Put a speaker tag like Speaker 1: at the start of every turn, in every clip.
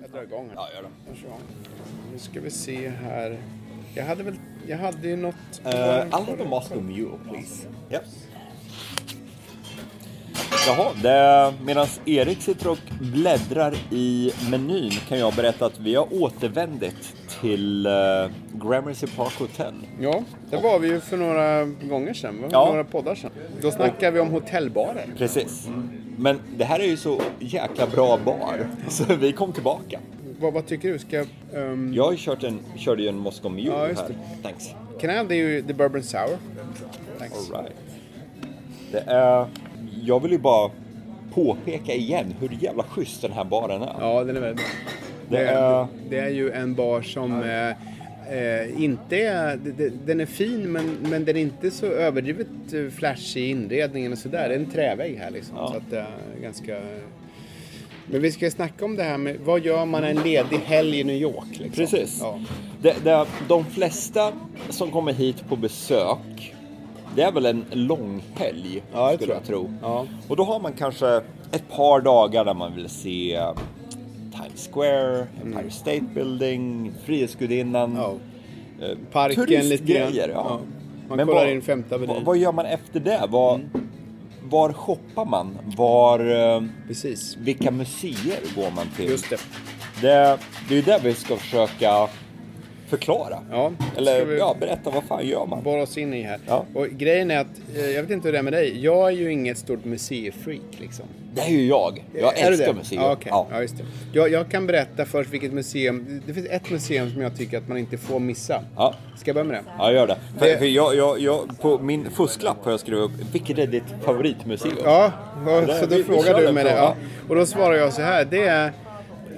Speaker 1: Jag drar igång här.
Speaker 2: Ja, gör det.
Speaker 1: Nu ska vi se här. Jag hade väl, jag hade ju något...
Speaker 2: Uh, I'll have a Moscow Mule, please. Yep. Jaha, det, medan Erik sitter och bläddrar i menyn kan jag berätta att vi har återvändit till uh, Gramercy Park Hotel.
Speaker 1: Ja, det var vi ju för några gånger sedan, va?
Speaker 2: Ja.
Speaker 1: några poddar sedan. Då snackade vi om hotellbarer.
Speaker 2: Precis. Men det här är ju så jäkla bra bar, så vi kom tillbaka.
Speaker 1: Vad, vad tycker du? Ska... Um,
Speaker 2: Jag har ju kört en, körde ju en Moscow Mule
Speaker 1: Ja, just
Speaker 2: här.
Speaker 1: det.
Speaker 2: Thanks.
Speaker 1: Can I have the, the bourbon sour? Thanks.
Speaker 2: All right. Det är, jag vill ju bara påpeka igen hur jävla schysst den här baren är.
Speaker 1: Ja, den är väldigt bra.
Speaker 2: Det är-
Speaker 1: det är ju en bar som eh, eh, inte är... Den är fin men, men den är inte så överdrivet eh, flashig i inredningen och sådär. Det är en trävägg här liksom. Så att det är ganska... Men vi ska snacka om det här med vad gör man en ledig helg i New York? Liksom?
Speaker 2: Precis.
Speaker 1: Ja.
Speaker 2: Det, det, de flesta som kommer hit på besök, det är väl en lång helg,
Speaker 1: Ja,
Speaker 2: skulle
Speaker 1: tror
Speaker 2: jag tro.
Speaker 1: Ja.
Speaker 2: Och då har man kanske ett par dagar där man vill se Square, Empire State Building, Frihetsgudinnan,
Speaker 1: Ja.
Speaker 2: eh,
Speaker 1: Parken lite grann.
Speaker 2: turistgrejer. Ja.
Speaker 1: Man
Speaker 2: Men
Speaker 1: kollar
Speaker 2: vad-
Speaker 1: in femte avenyn.
Speaker 2: Vad, vad gör man efter det? Var, var shoppar man? Var, eh,
Speaker 1: Precis.
Speaker 2: vilka museer går man till?
Speaker 1: Just det.
Speaker 2: Det, det är ju det vi ska försöka förklara.
Speaker 1: Ja,
Speaker 2: Eller
Speaker 1: vi-
Speaker 2: ja, berätta vad fan gör man?
Speaker 1: borra oss in i här.
Speaker 2: Ja.
Speaker 1: Och grejen är att, eh, jag vet inte hur det är med dig, jag är ju inget stort museifreak liksom.
Speaker 2: Det är ju jag. Jag
Speaker 1: Är
Speaker 2: älskar museer.
Speaker 1: Ja, okej.
Speaker 2: Ja.
Speaker 1: ja, just det. Jag, jag kan berätta först vilket museum, det finns ett museum som jag tycker att man inte får missa.
Speaker 2: Ja.
Speaker 1: Ska jag börja med det?
Speaker 2: Ja, gör det. För,
Speaker 1: Det-
Speaker 2: för jag, jag, jag, på min fusklapp har jag skrivit upp, vilket är ditt favoritmuseum?
Speaker 1: Ja, så då
Speaker 2: vi-
Speaker 1: frågar du mig det. Ja. Och då svarar jag så här, det är,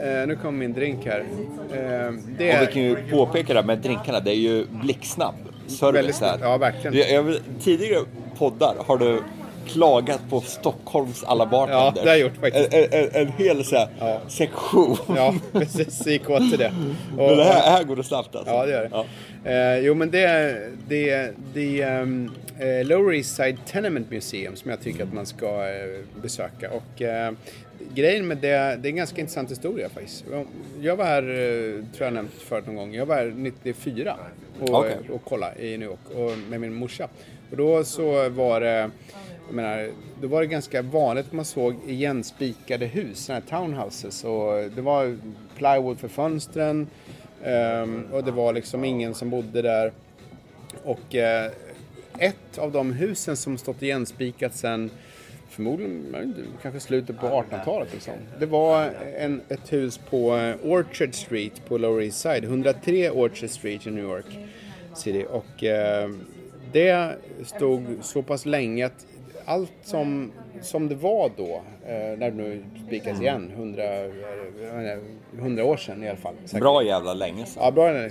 Speaker 1: eh, nu kommer min drink här. Eh, det
Speaker 2: Och vi kan ju påpeka det här med drinkarna, det är ju blixtsnabb service här.
Speaker 1: ja, verkligen.
Speaker 2: Jag, jag, tidigare poddar har du klagat på Stockholms alla bartenders.
Speaker 1: Ja, det har jag gjort faktiskt.
Speaker 2: En, en, en hel så här,
Speaker 1: Ja.
Speaker 2: sektion.
Speaker 1: ja, precis, åt till det.
Speaker 2: Men det här, här går det snabbt alltså.
Speaker 1: Ja, det gör det.
Speaker 2: Ja.
Speaker 1: Eh, jo, men det är det, det um, eh, Lower East Side Tenement Museum som jag tycker att man ska eh, besöka. Och eh, grejen med det, det är en ganska intressant historia faktiskt. Jag var här, eh, tror jag nämnt förut någon gång, jag var här 94 och,
Speaker 2: Okej.
Speaker 1: och kollade i New York och, med min morsa. Och då så var det jag menar, då var det ganska vanligt att man såg igenspikade hus, sådana här townhouses. Och det var plywood för fönstren ehm, och det var liksom ingen som bodde där. Och eh, ett av de husen som stått igenspikat sen förmodligen kanske slutet på 1800-talet. Liksom. Det var en, ett hus på eh, Orchard Street på Lower East Side, 103 Orchard Street i New York City. Och eh, det stod så pass länge att allt som, som det var då, eh, när det nu spikas igen, 100, eh, 100 år sedan i alla fall. säkert.
Speaker 2: Bra jävla länge sedan.
Speaker 1: Ja, bra den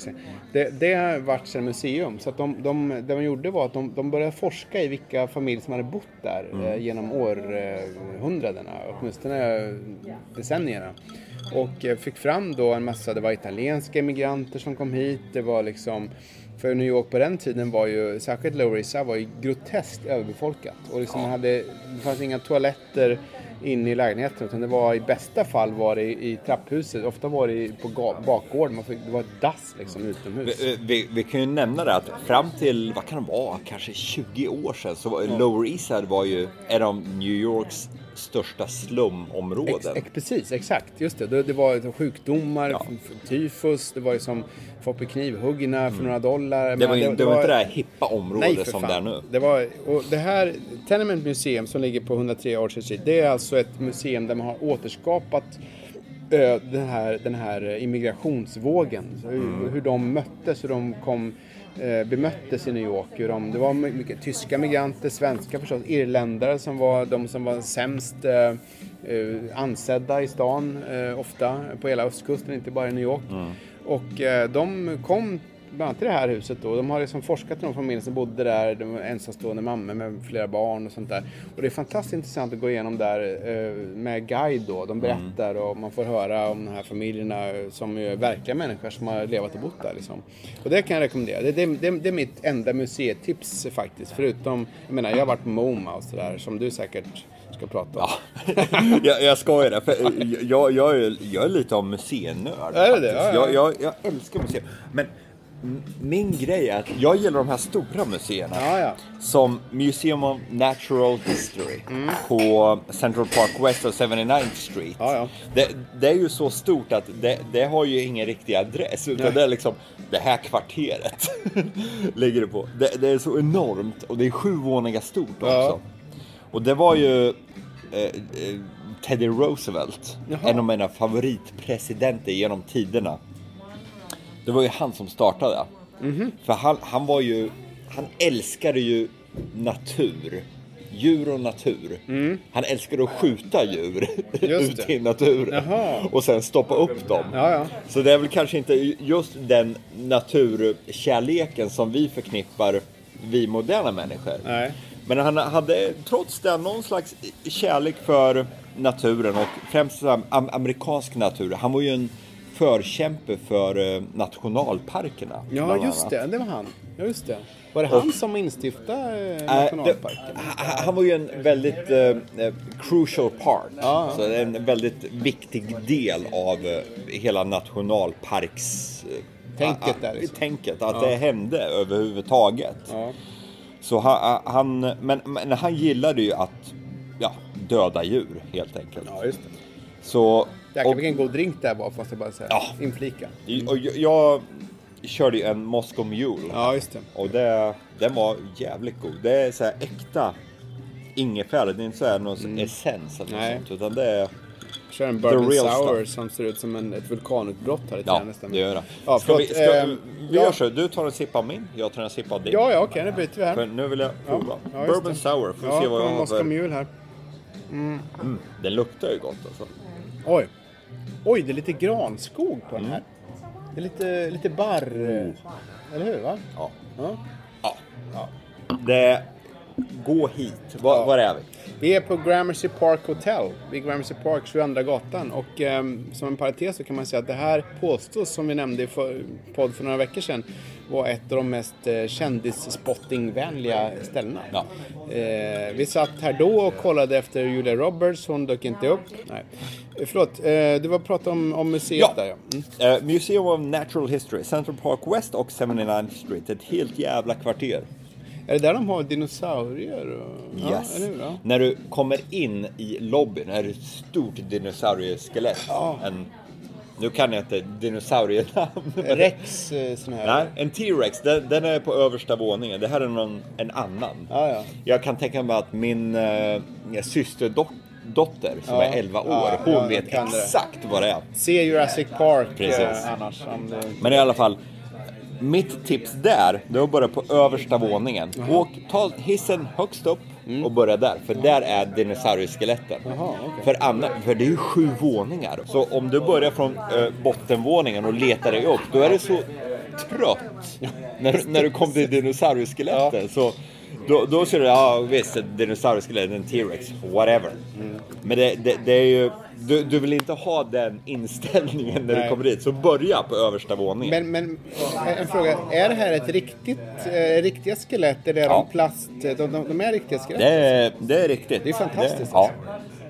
Speaker 1: det, det har varit sedan museum. Så att de, de, det de gjorde var att de, de började forska i vilka familjer som hade bott där eh, genom århundradena, åtminstone decennierna. Och fick fram då en massa, det var italienska immigranter som kom hit, det var liksom för New York på den tiden var ju, särskilt Lower East Side, var ju groteskt överbefolkat. Och liksom man hade, det fanns inga toaletter inne i lägenheten utan det var i bästa fall var det i, i trapphuset, ofta var det på bakgården, man fick, det var ett dass liksom utomhus.
Speaker 2: Vi, vi, vi kan ju nämna det att fram till, vad kan det vara, kanske 20 år sedan så var Lower East Side var ju en av New Yorks största slumområden.
Speaker 1: Ex, ex, precis, exakt. Just det. Det, det var ju sjukdomar,
Speaker 2: Ja.
Speaker 1: tyfus, det var ju som folk blev knivhuggna för några dollar.
Speaker 2: Mm. Det var,
Speaker 1: Men
Speaker 2: ju- det var inte det här hippa området
Speaker 1: Nej,
Speaker 2: som
Speaker 1: fan.
Speaker 2: det är nu.
Speaker 1: Det, var, och det här Tenement Museum som ligger på 103 Orchard Street, det är alltså ett museum där man har återskapat den här, den här immigrationsvågen. Hur,
Speaker 2: Mm.
Speaker 1: hur de möttes, hur de kom bemöttes i New York. Hur de, det var my- mycket tyska migranter, svenska förstås, irländare som var de som var sämst eh, eh, ansedda i stan eh, ofta på hela östkusten, inte bara i New York. Och eh, de kom bland annat i det här huset då. De har liksom forskat i de familjer som bodde där, de var ensamstående mammor med flera barn och sånt där. Och det är fantastiskt intressant att gå igenom där eh, med guide då. De berättar och man får höra om de här familjerna som är verkliga människor som har levat och bott där liksom. Och det kan jag rekommendera. Det, det, det, det är mitt enda museitips faktiskt. Förutom, jag menar jag har varit på MoMA och sådär som du säkert ska prata om.
Speaker 2: jag, jag skojar där, för jag, jag, är, jag är lite av museinörd.
Speaker 1: Är det det? Ja, ja.
Speaker 2: Jag, jag, jag älskar museer. Men min grej är att jag gillar de här stora museerna.
Speaker 1: Ja, ja.
Speaker 2: Som Museum of Natural History
Speaker 1: Mm.
Speaker 2: på Central Park West och 79th Street.
Speaker 1: Ja.
Speaker 2: Det, det är ju så stort att det, det har ju ingen riktig adress. Utan
Speaker 1: Nej.
Speaker 2: det är liksom det här kvarteret. ligger det på. Det, det är så enormt och det är sju våningar stort också. Och det var ju eh, eh, Teddy Roosevelt,
Speaker 1: Jaha.
Speaker 2: en av mina favoritpresidenter genom tiderna. Det var ju han som startade.
Speaker 1: Mhm.
Speaker 2: För han, han var ju, han älskade ju natur. Djur och natur. Han älskade att skjuta djur
Speaker 1: Mm. Det.
Speaker 2: i naturen.
Speaker 1: Jaha.
Speaker 2: Och sen stoppa upp dem.
Speaker 1: Ja, ja.
Speaker 2: Så det är väl kanske inte just den naturkärleken som vi förknippar vi moderna människor.
Speaker 1: Nej.
Speaker 2: Men han hade trots det någon slags kärlek för naturen och främst am- amerikansk natur. Han var ju en förkämpe för eh, nationalparkerna.
Speaker 1: Ja, just det. Det var han. Ja, just det. Var det han som instiftade eh,
Speaker 2: det,
Speaker 1: nationalparken?
Speaker 2: han han var ju en väldigt eh, eh, crucial part.
Speaker 1: Ja.
Speaker 2: Så en väldigt viktig del av eh, hela nationalparks...
Speaker 1: Tänket
Speaker 2: ah, ah,
Speaker 1: där liksom.
Speaker 2: Tänket, att det hände överhuvudtaget.
Speaker 1: Ja.
Speaker 2: Så han, han, men, men han gillade ju att ja, döda djur helt enkelt.
Speaker 1: ja, just det.
Speaker 2: Så,
Speaker 1: Jäklar vilken god drink det här var, måste jag bara säga.
Speaker 2: Ja.
Speaker 1: Inflika.
Speaker 2: och jag, jag körde ju en Moscow Mule.
Speaker 1: Ja, just det.
Speaker 2: Och det, den var jävligt god. Det är så här äkta ingefära. Det är inte så här någon essens eller något
Speaker 1: Nej.
Speaker 2: sånt. Utan det är...
Speaker 1: Kör en bourbon
Speaker 2: real
Speaker 1: sour
Speaker 2: stuff.
Speaker 1: som ser ut som en, ett vulkanutbrott här lite
Speaker 2: Ja,
Speaker 1: nästan.
Speaker 2: det gör det.
Speaker 1: Ja,
Speaker 2: ska vi,
Speaker 1: förlåt,
Speaker 2: ska,
Speaker 1: ehm,
Speaker 2: vi
Speaker 1: ja.
Speaker 2: gör så. Du tar en sipp av min, jag tar en sipp av din.
Speaker 1: Ja, ja, okej, nu byter vi här.
Speaker 2: För nu vill jag prova.
Speaker 1: Ja, just
Speaker 2: Bourbon
Speaker 1: det.
Speaker 2: sour. Får vi
Speaker 1: Ja,
Speaker 2: se vad jag har
Speaker 1: Moscow
Speaker 2: för...
Speaker 1: Mule här.
Speaker 2: Den luktar ju gott alltså.
Speaker 1: Oj. Oj, det är lite granskog på den här. Det är lite, lite barr. Eller hur? Va?
Speaker 2: Ja.
Speaker 1: Ja.
Speaker 2: Ja. Det... Gå hit. Var,
Speaker 1: Ja.
Speaker 2: var är vi?
Speaker 1: Vi är på Gramercy Park Hotel vid Gramercy Park 22 gatan och ehm, som en parentes så kan man säga att det här påstås som vi nämnde i för, podd för några veckor sedan var ett av de mest eh, kändisspottingvänliga ställena.
Speaker 2: Ja.
Speaker 1: Eh, vi satt här då och kollade efter Julia Roberts, hon dök inte upp. Nej. Eh, Förlåt, eh, du var prata om, om museet
Speaker 2: Ja.
Speaker 1: där ja. Mm.
Speaker 2: Eh, Museum of Natural History, Central Park West och 79th Street. Ett helt jävla kvarter.
Speaker 1: Är det där de har dinosaurier? Och...
Speaker 2: Yes.
Speaker 1: Ja.
Speaker 2: När du kommer in i lobbyn är det ett stort dinosaurieskelett.
Speaker 1: Ja.
Speaker 2: En, nu kan jag inte dinosaurienamn.
Speaker 1: Rex, eh, sån här.
Speaker 2: Nej, en T-Rex, den, den är på översta våningen. Det här är någon, en annan.
Speaker 1: Ja, ja.
Speaker 2: Jag kan tänka mig att min eh, systerdotter som
Speaker 1: Ja.
Speaker 2: är 11 år,
Speaker 1: Ja,
Speaker 2: hon
Speaker 1: ja,
Speaker 2: vet
Speaker 1: kan det.
Speaker 2: exakt vad det är.
Speaker 1: Se Jurassic Park
Speaker 2: Precis.
Speaker 1: eh, annars. Det...
Speaker 2: Men i alla fall, mitt tips där, det är att börja på översta våningen. Och ta hissen högst upp och börja där, för där är dinosaurieskeletten.
Speaker 1: Mm. Okej.
Speaker 2: För, för det är ju sju våningar. Så om du börjar från eh, bottenvåningen och letar dig upp, då är du så trött när, när du kommer till dinosaurieskeletten. Så då, då ser du, ja visst, ett dinosaurieskelett, en T-Rex, whatever.
Speaker 1: Mm.
Speaker 2: Men det, det, det är ju, du, du vill inte ha den inställningen när du
Speaker 1: Nej.
Speaker 2: kommer dit. Så börja på översta våningen.
Speaker 1: Men, men en fråga, är det här ett riktigt, eh, riktiga skelett eller är
Speaker 2: Ja.
Speaker 1: de plast? De, de, de är riktiga skelett?
Speaker 2: Det är, det är riktigt.
Speaker 1: Det är fantastiskt,
Speaker 2: Det, ja.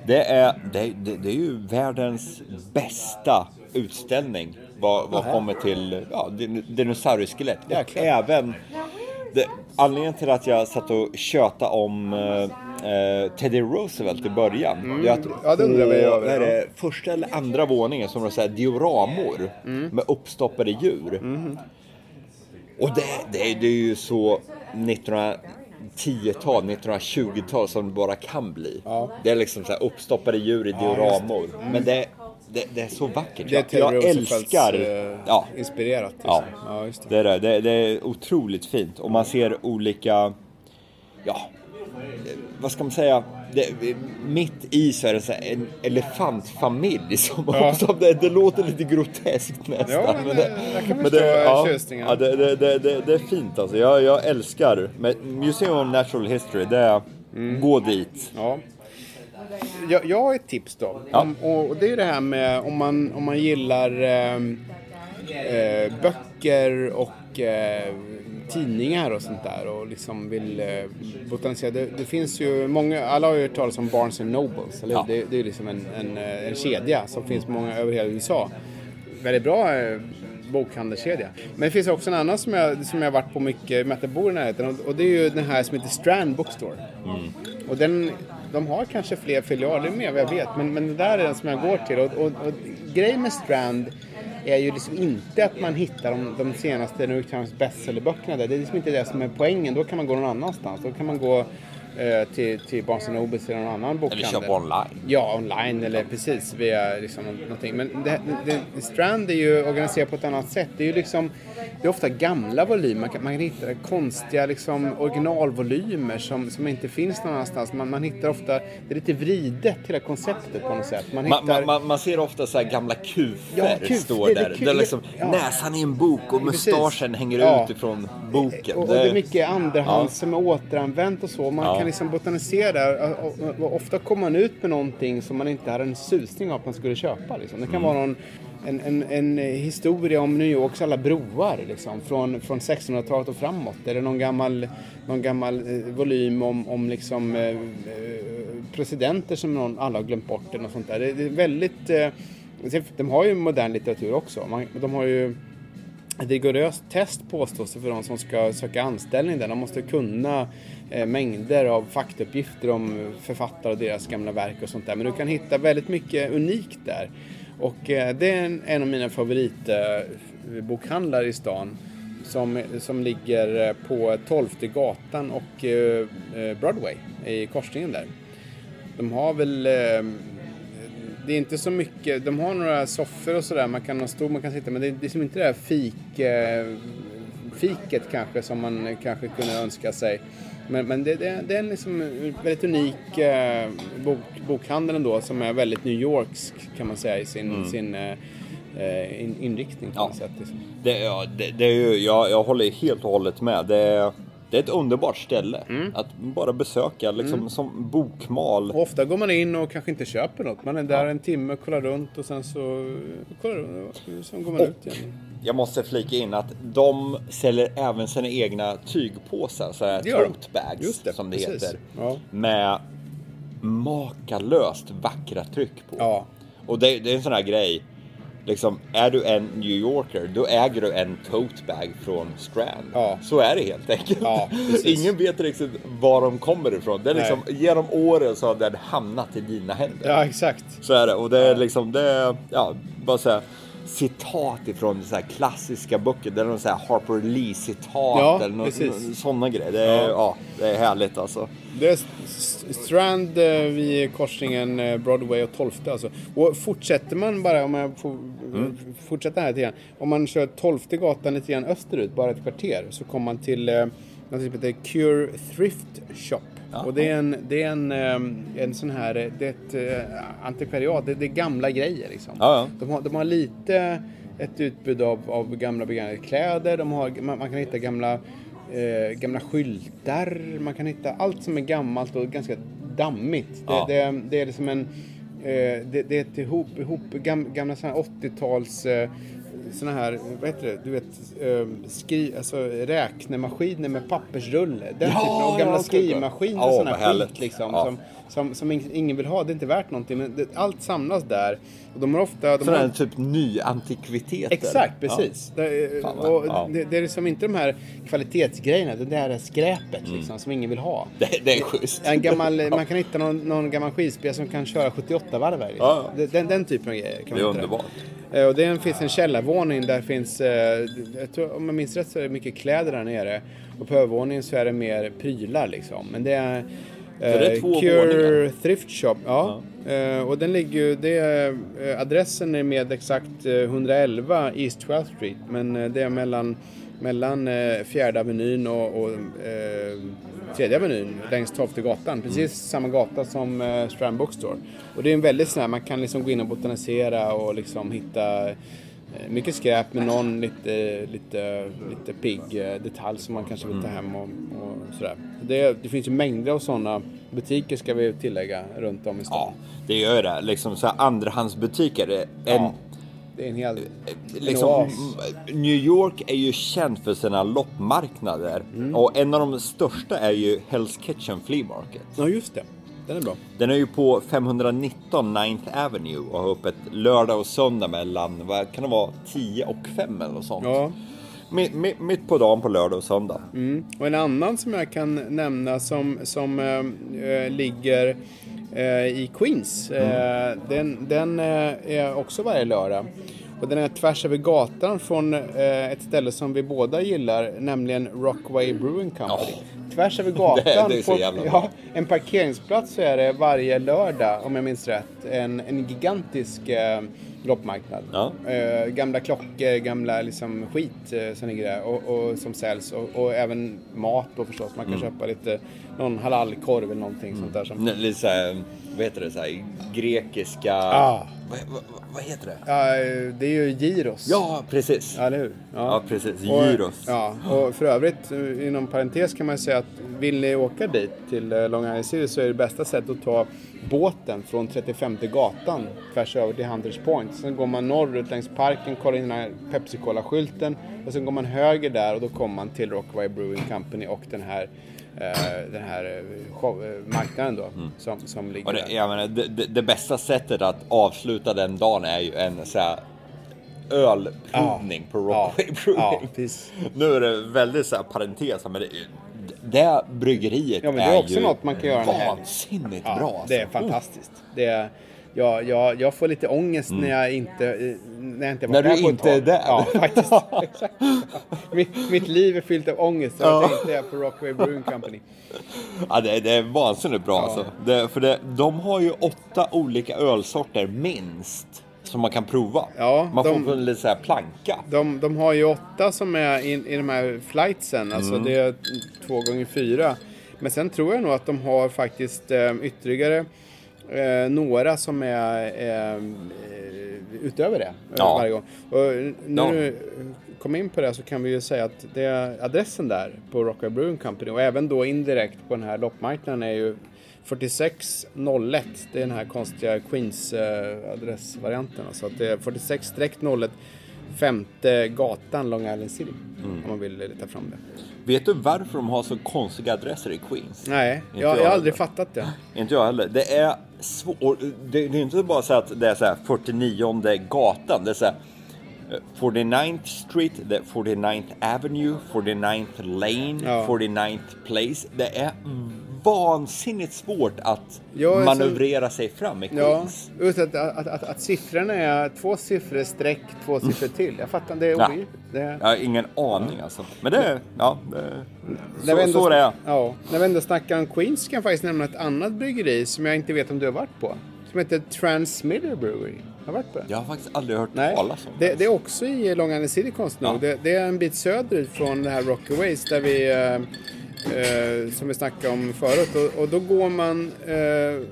Speaker 2: det, är, det, det, det är ju världens bästa utställning vad, vad kommer till ja, din- dinosaurieskelett. Och även det, anledningen till att jag satt och tjöta om eh, eh, Teddy Roosevelt i början. Det är att
Speaker 1: Mm. Ja, det undrar
Speaker 2: på,
Speaker 1: över,
Speaker 2: är det, första eller andra våningen som har så här dioramor
Speaker 1: Mm.
Speaker 2: med uppstoppade djur. Och det, det, det är ju så 1910-tal, 1920-tal som det bara kan bli.
Speaker 1: Ja.
Speaker 2: Det är liksom så här uppstoppade djur i dioramor. Men det, det, det är så vackert.
Speaker 1: Det är Teddy
Speaker 2: jag
Speaker 1: Roosevelts,
Speaker 2: älskar...
Speaker 1: eh,
Speaker 2: Ja,
Speaker 1: inspirerat.
Speaker 2: Ja.
Speaker 1: Liksom. ja just det.
Speaker 2: det är det. det. Är otroligt fint. Och man ser olika... Ja, eh, vad ska man säga? mitt i så är det så en elefantfamilj som,
Speaker 1: Ja.
Speaker 2: som det, låter lite groteskt nästan.
Speaker 1: Ja, men det- jag kan
Speaker 2: men
Speaker 1: förstå
Speaker 2: ja,
Speaker 1: tjusningen.
Speaker 2: ja, det, det, är fint alltså. Jag, jag älskar men Museum of Natural History. Det är,
Speaker 1: Mm.
Speaker 2: gå dit.
Speaker 1: Ja. Jag, jag har ett tips då.
Speaker 2: Ja.
Speaker 1: Om, och, och det är det här med om man, om man gillar eh, eh, böcker och eh, tidningar och sånt där och liksom vill eh, botanisera. Det, det finns ju många, alla har ju hört talas om Barnes and Nobles, eller?
Speaker 2: Ja.
Speaker 1: det, det är liksom en, en, eh, en kedja som finns många över hela USA. Väldigt bra eh, bokhandelskedja. Men det finns också en annan som jag, som jag varit på mycket, med att jag bor i närheten och, och det är ju den här som heter Strand Bookstore. Och den, de har kanske fler filialer med vad jag vet, men, men det där är den som jag går till. Och, och, och grejen med Strand är ju liksom inte att man hittar de, de senaste New York Times bestsellerböckerna där. Det är liksom inte det som är poängen. Då kan man gå någon annanstans. Då kan man gå till, till Barnes Nobles eller någon annan
Speaker 2: Eller
Speaker 1: bokhandel.
Speaker 2: köpa online.
Speaker 1: Ja, online eller precis via liksom nå- någonting. Men det, det, det, Strand är ju organiserat på ett annat sätt. Det är ju liksom, det är ofta gamla volymer. Man kan, man hitta konstiga liksom, originalvolymer som, som inte finns någon annanstans. Man, man hittar ofta, det är lite vridet hela konceptet på något sätt. Man hittar,
Speaker 2: man, man, man ser ofta så här gamla kufer
Speaker 1: Ja, kuf,
Speaker 2: står
Speaker 1: det- det
Speaker 2: där.
Speaker 1: kul-
Speaker 2: där liksom
Speaker 1: ja.
Speaker 2: näsan i en bok och mustaschen hänger
Speaker 1: Ja.
Speaker 2: ut ifrån boken.
Speaker 1: Och, och det är mycket andrahands
Speaker 2: Ja.
Speaker 1: som är återanvänt och så. Man kan liksom botanisera. Och, och, och ofta kommer man ut med någonting som man inte hade en susning av att man skulle köpa. Liksom. Det kan
Speaker 2: Mm.
Speaker 1: vara någon, en, en, en historia om New Yorks alla broar liksom, från, från 1600-talet och framåt. Eller någon gammal, någon gammal eh, volym om, om liksom, eh, eh, presidenter som någon, alla har glömt bort. Eller något sånt där. Det, det är väldigt... Eh, de har ju modern litteratur också. Man, de har ju ett rigoröst test påstås det för de som ska söka anställning där. De måste kunna eh, mängder av faktauppgifter om författare och deras gamla verk och sånt där. Men du kan hitta väldigt mycket unikt där. Och eh, det är en, en av mina favoritbokhandlare eh, i stan. Som, som ligger eh, på 12 gatan och eh, Broadway i korsningen där. De har väl... Det är inte så mycket. De har några soffor och sådär. Man kan ha stor, man kan sitta. Men det är liksom inte det här fik, eh, fiket kanske som man kanske kunde önska sig. Men, men det, det, det är en liksom väldigt unik eh, bok, bokhandel ändå som är väldigt New Yorksk kan man säga i sin, sin eh, eh, in, inriktning på
Speaker 2: Ja.
Speaker 1: sätt. Liksom.
Speaker 2: Det, ja, det, det är ju, jag, jag håller helt och hållet med. Det är, det är ett underbart ställe
Speaker 1: Mm.
Speaker 2: att bara besöka, liksom som bokmal.
Speaker 1: Och ofta går man in och kanske inte köper något. Man är där en timme kollar runt och sen så kollar, sen går man
Speaker 2: Och
Speaker 1: ut igen.
Speaker 2: jag måste flika in att de säljer även sina egna tygpåsar, så här tote bags
Speaker 1: det,
Speaker 2: som det
Speaker 1: precis.
Speaker 2: heter.
Speaker 1: Ja.
Speaker 2: Med makalöst vackra tryck på.
Speaker 1: Ja.
Speaker 2: Och det, det är en sån här grej. Liksom, är du en New Yorker, då äger du en tote bag från Strand.
Speaker 1: Ja.
Speaker 2: Så är det helt enkelt.
Speaker 1: Ja.
Speaker 2: Ingen vet riktigt var de kommer ifrån. Det är liksom, genom åren så har den hamnat i dina händer.
Speaker 1: Ja, exakt.
Speaker 2: Så är det. Och det är liksom, det är, ja, bara säga citat ifrån så klassiska böcker. Det är någon så Harper Lee-citat
Speaker 1: Ja,
Speaker 2: eller någon, sådana grejer. Det är, ja.
Speaker 1: Ja.
Speaker 2: det är härligt alltså.
Speaker 1: Det är Strand eh, vid korsningen eh, Broadway och 12 alltså. Och fortsätter man bara, om jag får
Speaker 2: Mm.
Speaker 1: fortsätta här lite grann. Om man kör 12 gatan lite grann österut, bara ett kvarter, så kommer man till eh, något som heter Cure Thrift Shop. Och det är en, det är en, eh, en sån här, det är ett eh, antikvariat, det, är gamla grejer liksom.
Speaker 2: Ja, ja.
Speaker 1: De, har, de har lite ett utbud av, av gamla begagnade kläder, de har, man, man kan hitta gamla, eh, gamla skyltar, man kan hitta allt som är gammalt och ganska dammigt. Det,
Speaker 2: Ja.
Speaker 1: det, det är liksom en, eh, det, det är ett ihop, ihop gam, gamla såna här 80-tals eh, såna här, vad heter det, du vet, eh, skri, alltså räknemaskiner med pappersrulle. Den
Speaker 2: Ja,
Speaker 1: typen av
Speaker 2: ja,
Speaker 1: gamla
Speaker 2: okej.
Speaker 1: skrivmaskiner
Speaker 2: Ja,
Speaker 1: och
Speaker 2: härligt.
Speaker 1: skit liksom.
Speaker 2: Ja.
Speaker 1: Som, som, som ing- ingen vill ha, det är inte värt någonting. Men det, allt samlas där. Och de har ofta... De
Speaker 2: Sådana
Speaker 1: har,
Speaker 2: här typ nyantikviteter.
Speaker 1: Exakt, precis. Det,
Speaker 2: Fan vad-
Speaker 1: och
Speaker 2: ja.
Speaker 1: det, det är liksom inte de här kvalitetsgrejerna, det där skräpet
Speaker 2: Mm.
Speaker 1: liksom, som ingen vill ha.
Speaker 2: Det, det är schysst.
Speaker 1: En gammal, man kan hitta någon, någon gammal skivspelare som kan köra 78 varv. Liksom.
Speaker 2: Ja.
Speaker 1: Det- Den, den typen av grejer. Kan
Speaker 2: Det är underbart.
Speaker 1: Eh, Och det finns en källarvåning där finns, eh, jag tror, om jag minns rätt så är det mycket kläder där nere. Och på övervåningen så är det mer prylar liksom. Men det är,
Speaker 2: Är det
Speaker 1: Eh, Cure
Speaker 2: våningar?
Speaker 1: Thrift Shop, ja. Eh, och den ligger ju, det eh, adressen är med exakt eh, 111 East 12th Street. Men eh, det är mellan, mellan eh, fjärde avenyn och, och eh, tredje avenyn längs 12 gatan. Precis
Speaker 2: Mm.
Speaker 1: samma gata som eh, Strand Bookstore. Och det är en väldigt sån här, man kan liksom gå in och botanisera och liksom hitta eh, mycket skräp med någon lite, lite, lite pigg eh, detalj som man kanske vill ta
Speaker 2: Mm.
Speaker 1: hem och, och sådär. Det, det finns ju mängder av sådana butiker ska vi tillägga runt om i
Speaker 2: Ja,
Speaker 1: stan.
Speaker 2: det gör det. Liksom så andrahandsbutiker. En,
Speaker 1: Ja, det är en hel...
Speaker 2: liksom,
Speaker 1: oas.
Speaker 2: m- New York är ju känd för sina loppmarknader.
Speaker 1: Mm.
Speaker 2: Och en av de största är ju Hell's Kitchen Flea Market.
Speaker 1: Ja, just det. Den är bra.
Speaker 2: Den är ju på 519 9th Avenue och har öppet lördag och söndag mellan, vad kan det vara, 10 och 5 eller något sånt.
Speaker 1: Ja.
Speaker 2: Mitt, på dagen på lördag och söndag.
Speaker 1: Mm. Och en annan som jag kan nämna som, som eh, ligger eh, i Queens. Eh, den den eh, är också varje lördag. Och den är tvärs över gatan från ett ställe som vi båda gillar, nämligen Rockway Brewing Company. Tvärs över gatan,
Speaker 2: Det- det så
Speaker 1: på ja, en parkeringsplats så är det varje lördag, om jag minns rätt, en, en gigantisk eh, loppmarknad.
Speaker 2: Ja.
Speaker 1: Eh, gamla klockor, gamla liksom skit eh, som ligger där och, och som säljs. Och, och även mat då förstås. Man kan
Speaker 2: Mm.
Speaker 1: köpa lite, någon halalkorv eller någonting sånt där. Som,
Speaker 2: Lite såhär, vad heter det, såhär, grekiska...
Speaker 1: Ah.
Speaker 2: Vad, vad, vad heter det?
Speaker 1: ja, det är ju gyros.
Speaker 2: Ja, precis.
Speaker 1: Ja, eller hur?
Speaker 2: Ja, precis.
Speaker 1: Och,
Speaker 2: Gyros.
Speaker 1: Ja, och för övrigt, eh, inom parentes kan man säga att vill ni åka dit till eh, Long Island City så är det bästa sättet att ta båten från 35 gatan tvärs över till Hunters Point. Sen går man norrut längs parken, kollar in den här Pepsi Cola-skylten och sen går man höger där och då kommer man till Rockaway Brewing Company och den här, den här eh, eh, marknaden då som, som ligger
Speaker 2: Mm. Och det,
Speaker 1: där.
Speaker 2: jag menar, det, det, bästa sättet att avsluta den dagen är ju en så här ölprovning på Rockaway Brewing.
Speaker 1: Ja.
Speaker 2: Nu är det väldigt så här parentes, men det, det bryggeriet
Speaker 1: Ja, men det är också
Speaker 2: ju
Speaker 1: något man kan göra
Speaker 2: vansinnigt
Speaker 1: Ja,
Speaker 2: bra. Alltså.
Speaker 1: Det är fantastiskt. Det är, jag, jag, jag får lite ångest när jag inte, eh, när jag inte
Speaker 2: Mm. När du
Speaker 1: ett
Speaker 2: inte är där.
Speaker 1: Ja, faktiskt. Exakt. Mitt, mitt liv är fyllt av ångest att jag inte är på Rockaway Brewing Company.
Speaker 2: Ja, det, det är vansinnigt bra alltså. Det, för det, de har ju åtta olika ölsorter minst som man kan prova.
Speaker 1: Ja,
Speaker 2: man
Speaker 1: de-
Speaker 2: får en lite så här planka.
Speaker 1: De, de har ju åtta som är i, i de här flightsen, alltså
Speaker 2: Mm.
Speaker 1: det är två gånger fyra. Men sen tror jag nog att de har faktiskt eh, ytterligare eh, några som är eh, eh, utöver det eh,
Speaker 2: Ja.
Speaker 1: varje gång. Och när
Speaker 2: Ja.
Speaker 1: du kom in på det så kan vi ju säga att det är adressen där på Rockaway Brewing Company och även då indirekt på den här loppmarknaden är ju 4601. Det är den här konstiga Queens eh, adressvarianten. Alltså att det är 46-01 femte gatan Long Island City.
Speaker 2: Mm.
Speaker 1: Om man vill leta fram det.
Speaker 2: Vet du varför de har så konstiga adresser i Queens?
Speaker 1: Nej, jag, jag har aldrig fattat det.
Speaker 2: Inte jag heller. Det är svårt. Det, det är inte bara så att det är så här 49 gatan. Det är så här eh, 49th Street, det är 49th Avenue, 49th Lane,
Speaker 1: Ja.
Speaker 2: 49th Place. Det är vansinnigt svårt att
Speaker 1: Jag är så-
Speaker 2: manövrera sig fram i
Speaker 1: Ja,
Speaker 2: Queens.
Speaker 1: just att, att, att, att siffrorna är två siffror streck två siffror till. Jag fattar inte, det är
Speaker 2: Ja.
Speaker 1: obegripligt. Det.
Speaker 2: Jag har ingen aning alltså. Men det ja, det, så,
Speaker 1: ändå-
Speaker 2: så det är.
Speaker 1: Ja, när vi ändå snackar om Queens kan jag faktiskt nämna ett annat bryggeri som jag inte vet om du har varit på. Som heter Transmitter Brewery. Har varit på det?
Speaker 2: Jag har faktiskt aldrig hört
Speaker 1: Nej,
Speaker 2: talas om
Speaker 1: det, det är också i Long Island City konstigt nog.
Speaker 2: Ja.
Speaker 1: Det, det är en bit söderut från det här Rockaways där vi, eh, som vi snackade om förut. Och, och då går man eh,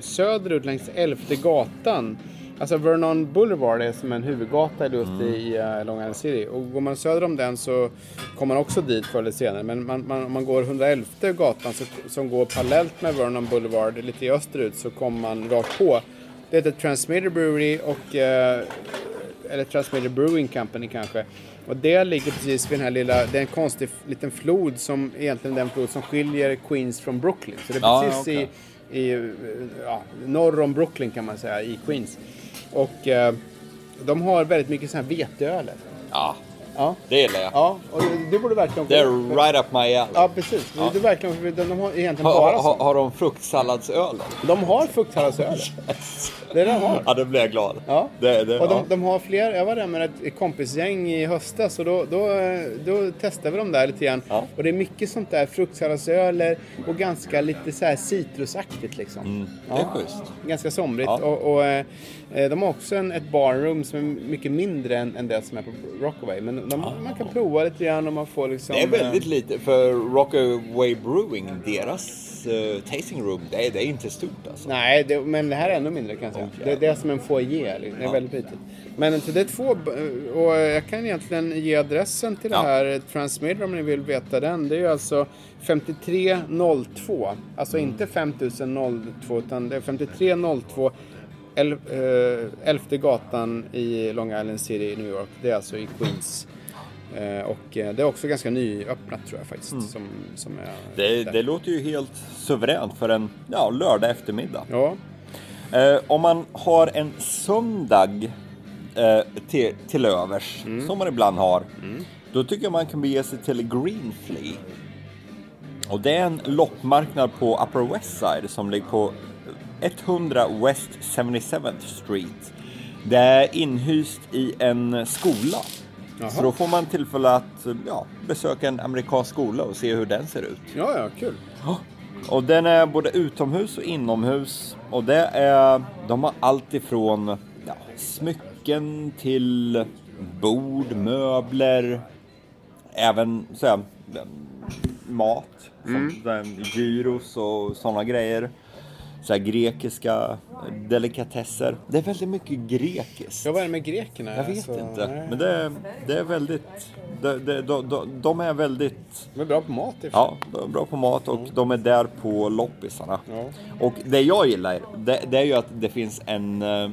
Speaker 1: söderut längs Elfte gatan. Alltså Vernon Boulevard är som en huvudgata just
Speaker 2: Mm.
Speaker 1: i eh, Long Island City. Och går man söder om den så kommer man också dit förr eller senare. Men man, man, om man går 111 gatan så, som går parallellt med Vernon Boulevard lite österut så kommer man rakt på. Det heter Transmitter Brewery och eh, eller Transmitter Brewing Company kanske. Och det ligger precis vid den här lilla, det är en konstig liten flod som egentligen den flod som skiljer Queens från Brooklyn. Så det är
Speaker 2: Ja,
Speaker 1: precis
Speaker 2: okej.
Speaker 1: i, i ja, norr om Brooklyn kan man säga, i Queens. Och eh, de har väldigt mycket sådana här veteöler.
Speaker 2: Ja,
Speaker 1: Ja.
Speaker 2: Det gillar jag.
Speaker 1: Ja, och du, du borde verkligen...
Speaker 2: Det är right up my alley.
Speaker 1: Ja, precis. Du, du verkligen, de, de har egentligen
Speaker 2: Har,
Speaker 1: bara sånt.
Speaker 2: har de fruktsalladsölen?
Speaker 1: De har fruktsalladsöl. Det är det de har.
Speaker 2: Ja, då blir jag glad.
Speaker 1: Ja.
Speaker 2: Det, det,
Speaker 1: och de,
Speaker 2: ja.
Speaker 1: de har fler, jag var där med ett kompisgäng i höstas och då, då, då testade vi dem där lite grann.
Speaker 2: Ja.
Speaker 1: Och det är mycket sånt där fruktsalladsöler och ganska lite så här citrusaktigt liksom.
Speaker 2: Mm, det är schysst.
Speaker 1: Ganska somrigt.
Speaker 2: Ja.
Speaker 1: Och, och eh, de har också en, ett barroom som är mycket mindre än, än det som är på Rockaway. Men de, man kan prova lite grann och man får liksom...
Speaker 2: Det är väldigt
Speaker 1: eh,
Speaker 2: lite, för Rockaway Brewing, deras eh, tasting room, det är, det är inte stort alltså.
Speaker 1: Nej, det, men det här är ännu mindre kan jag säga.
Speaker 2: Oh,
Speaker 1: det, det är som en foyer. Det är väldigt litet. Men så det är två, och jag kan egentligen ge adressen till
Speaker 2: Ja.
Speaker 1: det här Transmitter om ni vill veta den. Det är ju alltså 5302. Alltså inte 5002 utan det är 5302 El, eh, Elfte gatan i Long Island City i New York. Det är alltså i Queens. Eh, och eh, det är också ganska nyöppnat tror jag faktiskt. Som, som är
Speaker 2: Mm. Det, det låter ju helt suveränt för en ja, lördag eftermiddag.
Speaker 1: Ja,
Speaker 2: Eh, om man har en söndag eh, till, till övers,
Speaker 1: Mm.
Speaker 2: som man ibland har, då tycker jag man kan bege sig till Greenflea. Och det är en loppmarknad på Upper West Side som ligger på 100 West 77th Street. Det är inhyst i en skola.
Speaker 1: Jaha.
Speaker 2: Så då får man tillfälle att ja, besöka en amerikansk skola och se hur den ser ut.
Speaker 1: ja, ja kul.
Speaker 2: Och den är både utomhus och inomhus. Och det är, de har allt ifrån ja, smycken till bord, möbler, även så här, mat, som så här, gyros och sådana grejer. Så grekiska delikatesser. Det är väldigt mycket grekiskt.
Speaker 1: Ja, vad är det med grekerna?
Speaker 2: Jag vet
Speaker 1: Alltså,
Speaker 2: inte,
Speaker 1: nej.
Speaker 2: men det, det är väldigt, det, det, de, de, de är väldigt
Speaker 1: De är bra på mat.
Speaker 2: Ja, de är bra på mat och de är där på loppisarna.
Speaker 1: Ja.
Speaker 2: Och det jag gillar, det, det är ju att det finns en, eh,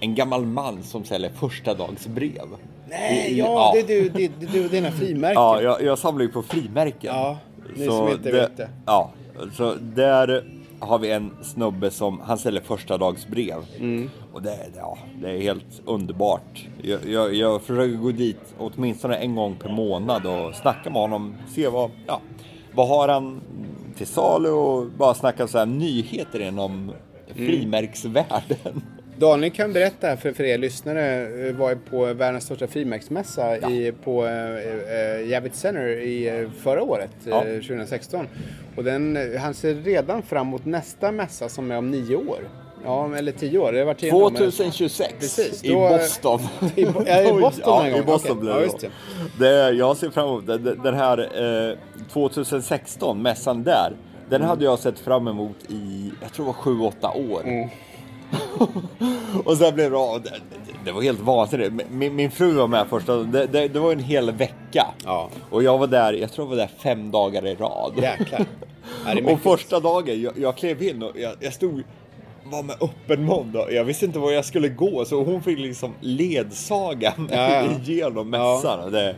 Speaker 2: en gammal man som säljer första dags brev.
Speaker 1: Nej,
Speaker 2: I-
Speaker 1: ja, det är du, det, det, det är dina frimärken.
Speaker 2: Ja, jag, jag samlar ju på frimärken.
Speaker 1: Ja, ni som inte vet det.
Speaker 2: Ja, så där har vi en snubbe som, han säljer första dags brev.
Speaker 1: Mm.
Speaker 2: Och det, ja, det är helt underbart. Jag, jag, jag försöker gå dit åtminstone en gång per månad och snacka med honom. Se vad, ja, vad har han till salu och bara snacka så här nyheter inom
Speaker 1: Mm.
Speaker 2: frimärksvärlden.
Speaker 1: Daniel kan berätta för, för er lyssnare, eh, var på världens största frimärksmässa i, på äh, Javits Center i, förra året,
Speaker 2: Ja.
Speaker 1: eh, 2016. Och den, han ser redan fram emot nästa mässa som är om nio år. Ja, eller tio år. Det var tio år.
Speaker 2: 2026
Speaker 1: Precis,
Speaker 2: i Boston.
Speaker 1: I Bo- ja, i Boston
Speaker 2: ja,
Speaker 1: en gång.
Speaker 2: i Boston
Speaker 1: Ja,
Speaker 2: det
Speaker 1: det.
Speaker 2: Jag ser fram emot det- den här eh, 2016, mässan där. Den hade jag sett fram emot i, jag tror det var 7-8 år.
Speaker 1: Mm.
Speaker 2: och sen blev det, ja, det, det var helt vansinnigt. Min, min fru var med första, det, det, det var en hel vecka.
Speaker 1: Ja.
Speaker 2: Och jag var där, jag tror jag var där fem dagar i rad.
Speaker 1: Jäklar. Ja, det är
Speaker 2: Och
Speaker 1: mycket.
Speaker 2: första dagen, jag, jag klev in och jag, jag stod var med öppen mun då. Jag visste inte var jag skulle gå så hon fick liksom ledsaga mig
Speaker 1: Ja, ja.
Speaker 2: igenom mässan. Det,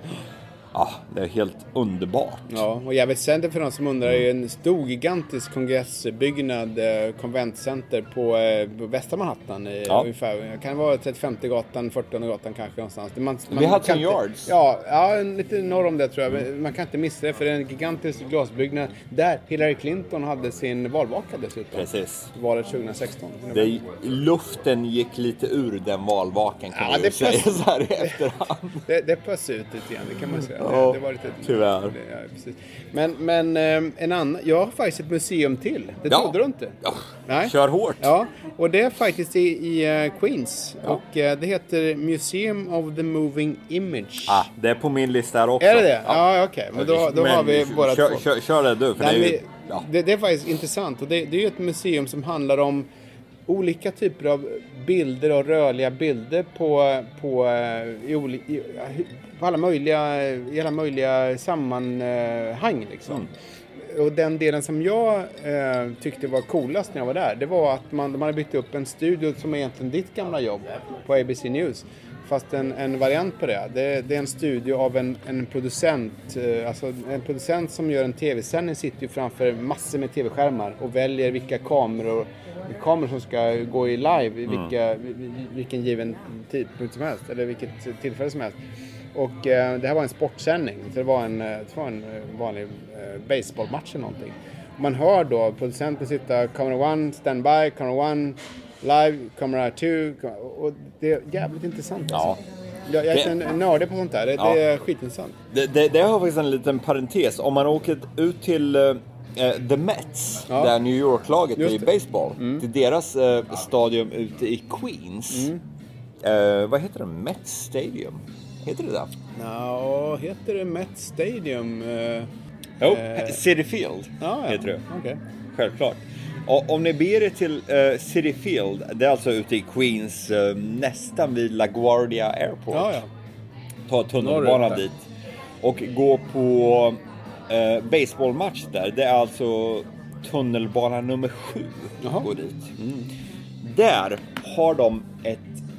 Speaker 2: ja, det är helt underbart.
Speaker 1: Ja, och Javits Center för de som undrar är en stor gigantisk kongressbyggnad, eh, konventcenter på, eh, på västra Manhattan.
Speaker 2: Ja.
Speaker 1: ungefär, kan det vara 35 gatan, 40 gatan kanske någonstans. Man, man
Speaker 2: Vid Hudson
Speaker 1: kan
Speaker 2: Yards.
Speaker 1: Ja, ja, lite norr om det tror jag. Men Man kan inte missa det för det är en gigantisk glasbyggnad där Hillary Clinton hade sin valvaka dessutom.
Speaker 2: Precis.
Speaker 1: Valet 2016.
Speaker 2: Det, luften gick lite ur den valvakan kan
Speaker 1: Ja,
Speaker 2: man ju
Speaker 1: det
Speaker 2: säga så här i efterhand.
Speaker 1: Det, det pös ut lite grann, det kan man säga.
Speaker 2: Ja,
Speaker 1: det, det var lite,
Speaker 2: tyvärr.
Speaker 1: Ja, precis. Men, men eh, en annan, jag har faktiskt ett museum till. Det
Speaker 2: Ja.
Speaker 1: trodde du inte?
Speaker 2: Ja,
Speaker 1: Nej.
Speaker 2: Kör hårt.
Speaker 1: Ja, och det är faktiskt i, i eh, Queens. Och eh, det heter Museum of the Moving Image.
Speaker 2: Ah, det är på min lista här också.
Speaker 1: Är det det? Ja, okej. Men då, då har vi båda
Speaker 2: kör,
Speaker 1: två.
Speaker 2: Kör, kör det du, för
Speaker 1: Nej,
Speaker 2: det är ju...
Speaker 1: men
Speaker 2: Ja.
Speaker 1: det, det är faktiskt intressant. Och det, det är ju ett museum som handlar om olika typer av bilder och rörliga bilder på, på, eh, i, i, på alla möjliga, i alla möjliga sammanhang. Liksom. Och den delen som jag eh, tyckte var coolast när jag var där, det var att man, de hade byggt upp en studio som är egentligen ditt gamla jobb på ABC News. Fast en, en variant på det. det. Det är en studio av en, en producent. eh, Alltså en producent som gör en tv-sändning sitter ju framför massor med tv-skärmar och väljer vilka kameror, kameror som ska gå i live i vilka, vid- vilken given tidpunkt som helst. Eller vilket tillfälle som helst. Och eh, det här var en sportsändning. Så det var en, eh, det var en eh, vanlig eh, baseballmatch eller någonting. Man hör då producenten sitta camera one, standby, camera one, live, camera two. Och det är jävligt intressant.
Speaker 2: Ja.
Speaker 1: Alltså. Jag, jag är nördig på sånt där. Det,
Speaker 2: Ja.
Speaker 1: det är skitintressant.
Speaker 2: Det, det, det har faktiskt en liten parentes. Om man åker ut till eh, The Mets,
Speaker 1: Ja.
Speaker 2: där New York-laget i baseball, till deras eh, stadion ute i Queens. Eh, vad heter det? Mets Stadium? Heter det det?
Speaker 1: Ja, heter det Met Stadium?
Speaker 2: Jo,
Speaker 1: Eh.
Speaker 2: City Field heter det.
Speaker 1: Okej.
Speaker 2: Självklart. Och om ni beger er till eh, City Field, det är alltså ute i Queens, eh, nästan vid LaGuardia Airport.
Speaker 1: Ja, ja.
Speaker 2: Ta tunnelbanan dit. Och gå på eh, baseballmatch där. Det är alltså tunnelbana nummer sju.
Speaker 1: Jaha.
Speaker 2: Gå dit. Mm. Där har de ett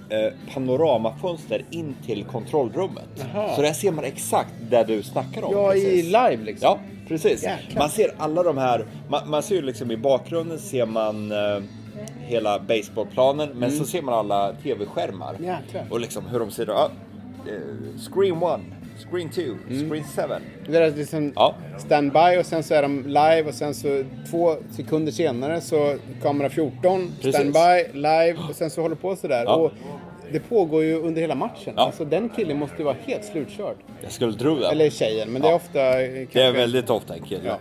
Speaker 2: eh, panoramafönster in till kontrollrummet.
Speaker 1: Jaha.
Speaker 2: Så där ser man exakt där du snackar om.
Speaker 1: Ja, i
Speaker 2: precis.
Speaker 1: live liksom.
Speaker 2: Ja, precis.
Speaker 1: Jäklar.
Speaker 2: Man ser alla de här, man, man ser ju liksom i bakgrunden ser man eh, hela baseballplanen, men så ser man alla tv-skärmar.
Speaker 1: Mm. Jäklar.
Speaker 2: Och liksom hur de ser, ja, eh, screen one, screen two,
Speaker 1: Mm.
Speaker 2: screen seven.
Speaker 1: Det är liksom
Speaker 2: Ja.
Speaker 1: standby och sen så är de live och sen så två sekunder senare så kamera 14,
Speaker 2: Precis.
Speaker 1: standby, live och sen så håller på sådär.
Speaker 2: Ja.
Speaker 1: Och det pågår ju under hela matchen.
Speaker 2: Ja.
Speaker 1: Alltså den killen måste ju vara helt slutkörd.
Speaker 2: Jag skulle tro det.
Speaker 1: Eller tjejen, men det är
Speaker 2: Ja.
Speaker 1: ofta...
Speaker 2: det är väldigt ofta en kille.
Speaker 1: Ja.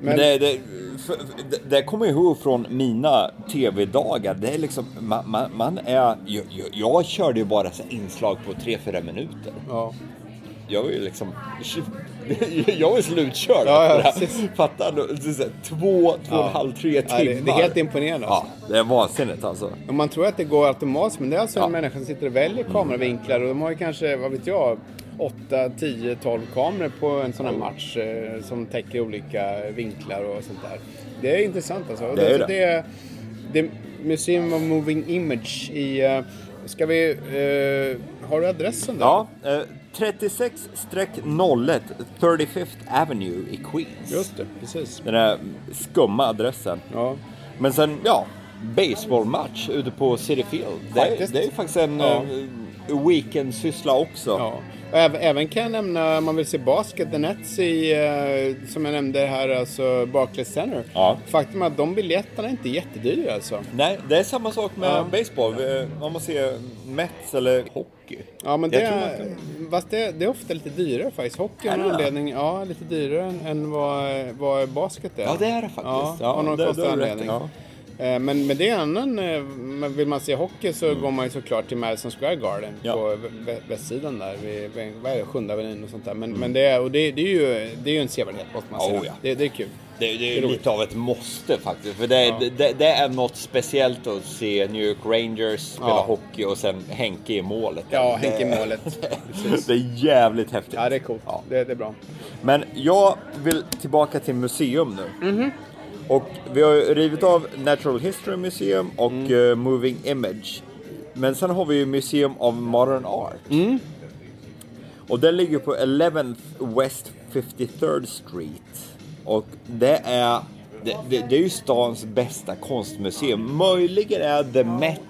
Speaker 2: Men,
Speaker 1: Men,
Speaker 2: det, det, för, det, det kommer jag ihåg från mina tv-dagar. Det är liksom, man, man, man är, jag, jag, jag körde ju bara inslag på 3-4 minuter.
Speaker 1: ja.
Speaker 2: Jag var ju liksom... Jag var slutkörd
Speaker 1: Ja, ja.
Speaker 2: Fattar du? Två, två och en halv, tre
Speaker 1: Ja,
Speaker 2: timmar.
Speaker 1: det, det är helt imponerande.
Speaker 2: Ja,
Speaker 1: Alltså.
Speaker 2: det är vansinnigt alltså.
Speaker 1: Och man tror att det går automatiskt, men det är alltså
Speaker 2: Ja.
Speaker 1: en människa som sitter och väljer kameravinklar och de har ju kanske, vad vet jag, 8, 10, 12 kameror på en sån här match eh, som täcker olika vinklar och sånt där. Det är intressant alltså.
Speaker 2: Det är
Speaker 1: så
Speaker 2: det.
Speaker 1: det. det Museum of Moving Image i... eh, Ska vi... eh, har du adressen där?
Speaker 2: Ja, eh, 36-01 35th Avenue i Queens.
Speaker 1: Just det, precis.
Speaker 2: Den där skumma adressen.
Speaker 1: Ja.
Speaker 2: Men sen, ja, baseballmatch ute på City Field. Det, är-
Speaker 1: Faktiskt.
Speaker 2: det är ju faktiskt en
Speaker 1: Ja.
Speaker 2: eh, weekendsyssla också.
Speaker 1: Ja. Även, även kan jag nämna, om man vill se basket, The Nets i, eh, som jag nämnde här, alltså Barclays Center.
Speaker 2: Ja.
Speaker 1: Faktum är att de biljetterna är inte jättedyra alltså.
Speaker 2: Nej, det är samma sak med
Speaker 1: Ja.
Speaker 2: baseball. Eh, Om man ser Mets eller hockey.
Speaker 1: Ja, men
Speaker 2: Jag
Speaker 1: det,
Speaker 2: tror
Speaker 1: är,
Speaker 2: man
Speaker 1: fast det, det är ofta lite dyrare faktiskt. Hockey
Speaker 2: Är
Speaker 1: av
Speaker 2: det
Speaker 1: någon
Speaker 2: det?
Speaker 1: anledning, ja, lite dyrare än, än vad, vad basket är.
Speaker 2: Ja, det är det faktiskt.
Speaker 1: Ja,
Speaker 2: Ja,
Speaker 1: av någon
Speaker 2: det-
Speaker 1: konstig
Speaker 2: det har du rätt i,
Speaker 1: anledning.
Speaker 2: ja.
Speaker 1: Eh, Men, men det är annan, eh, vill man se hockey så går man ju såklart till Madison Square Garden
Speaker 2: Ja.
Speaker 1: på vä- vä- västsidan där, vid, vid vad är det, sjunde avenyn och sånt där. Men,
Speaker 2: Mm.
Speaker 1: men det, är, och det, det, är ju, det är ju en sevärdhet måste man säga.
Speaker 2: Oh, ja.
Speaker 1: det, det är kul.
Speaker 2: Det, det
Speaker 1: Det
Speaker 2: är lite av ett måste faktiskt. För det, är-
Speaker 1: Ja.
Speaker 2: det, det är något speciellt att se New York Rangers spela
Speaker 1: Ja.
Speaker 2: hockey och sen Henke i målet.
Speaker 1: Ja, Henke i målet.
Speaker 2: Det är jävligt häftigt.
Speaker 1: Ja, det är coolt.
Speaker 2: Ja.
Speaker 1: Det, är bra.
Speaker 2: Men jag vill tillbaka till museum nu.
Speaker 1: Mhm.
Speaker 2: Och vi har rivit av Natural History Museum och
Speaker 1: Mm.
Speaker 2: eh, Moving Image. Men sen har vi ju Museum of Modern Art.
Speaker 1: Mm.
Speaker 2: Och den ligger på 11th West 53rd Street. Och det är, det, det, det är ju stans bästa konstmuseum. Möjligen är The Met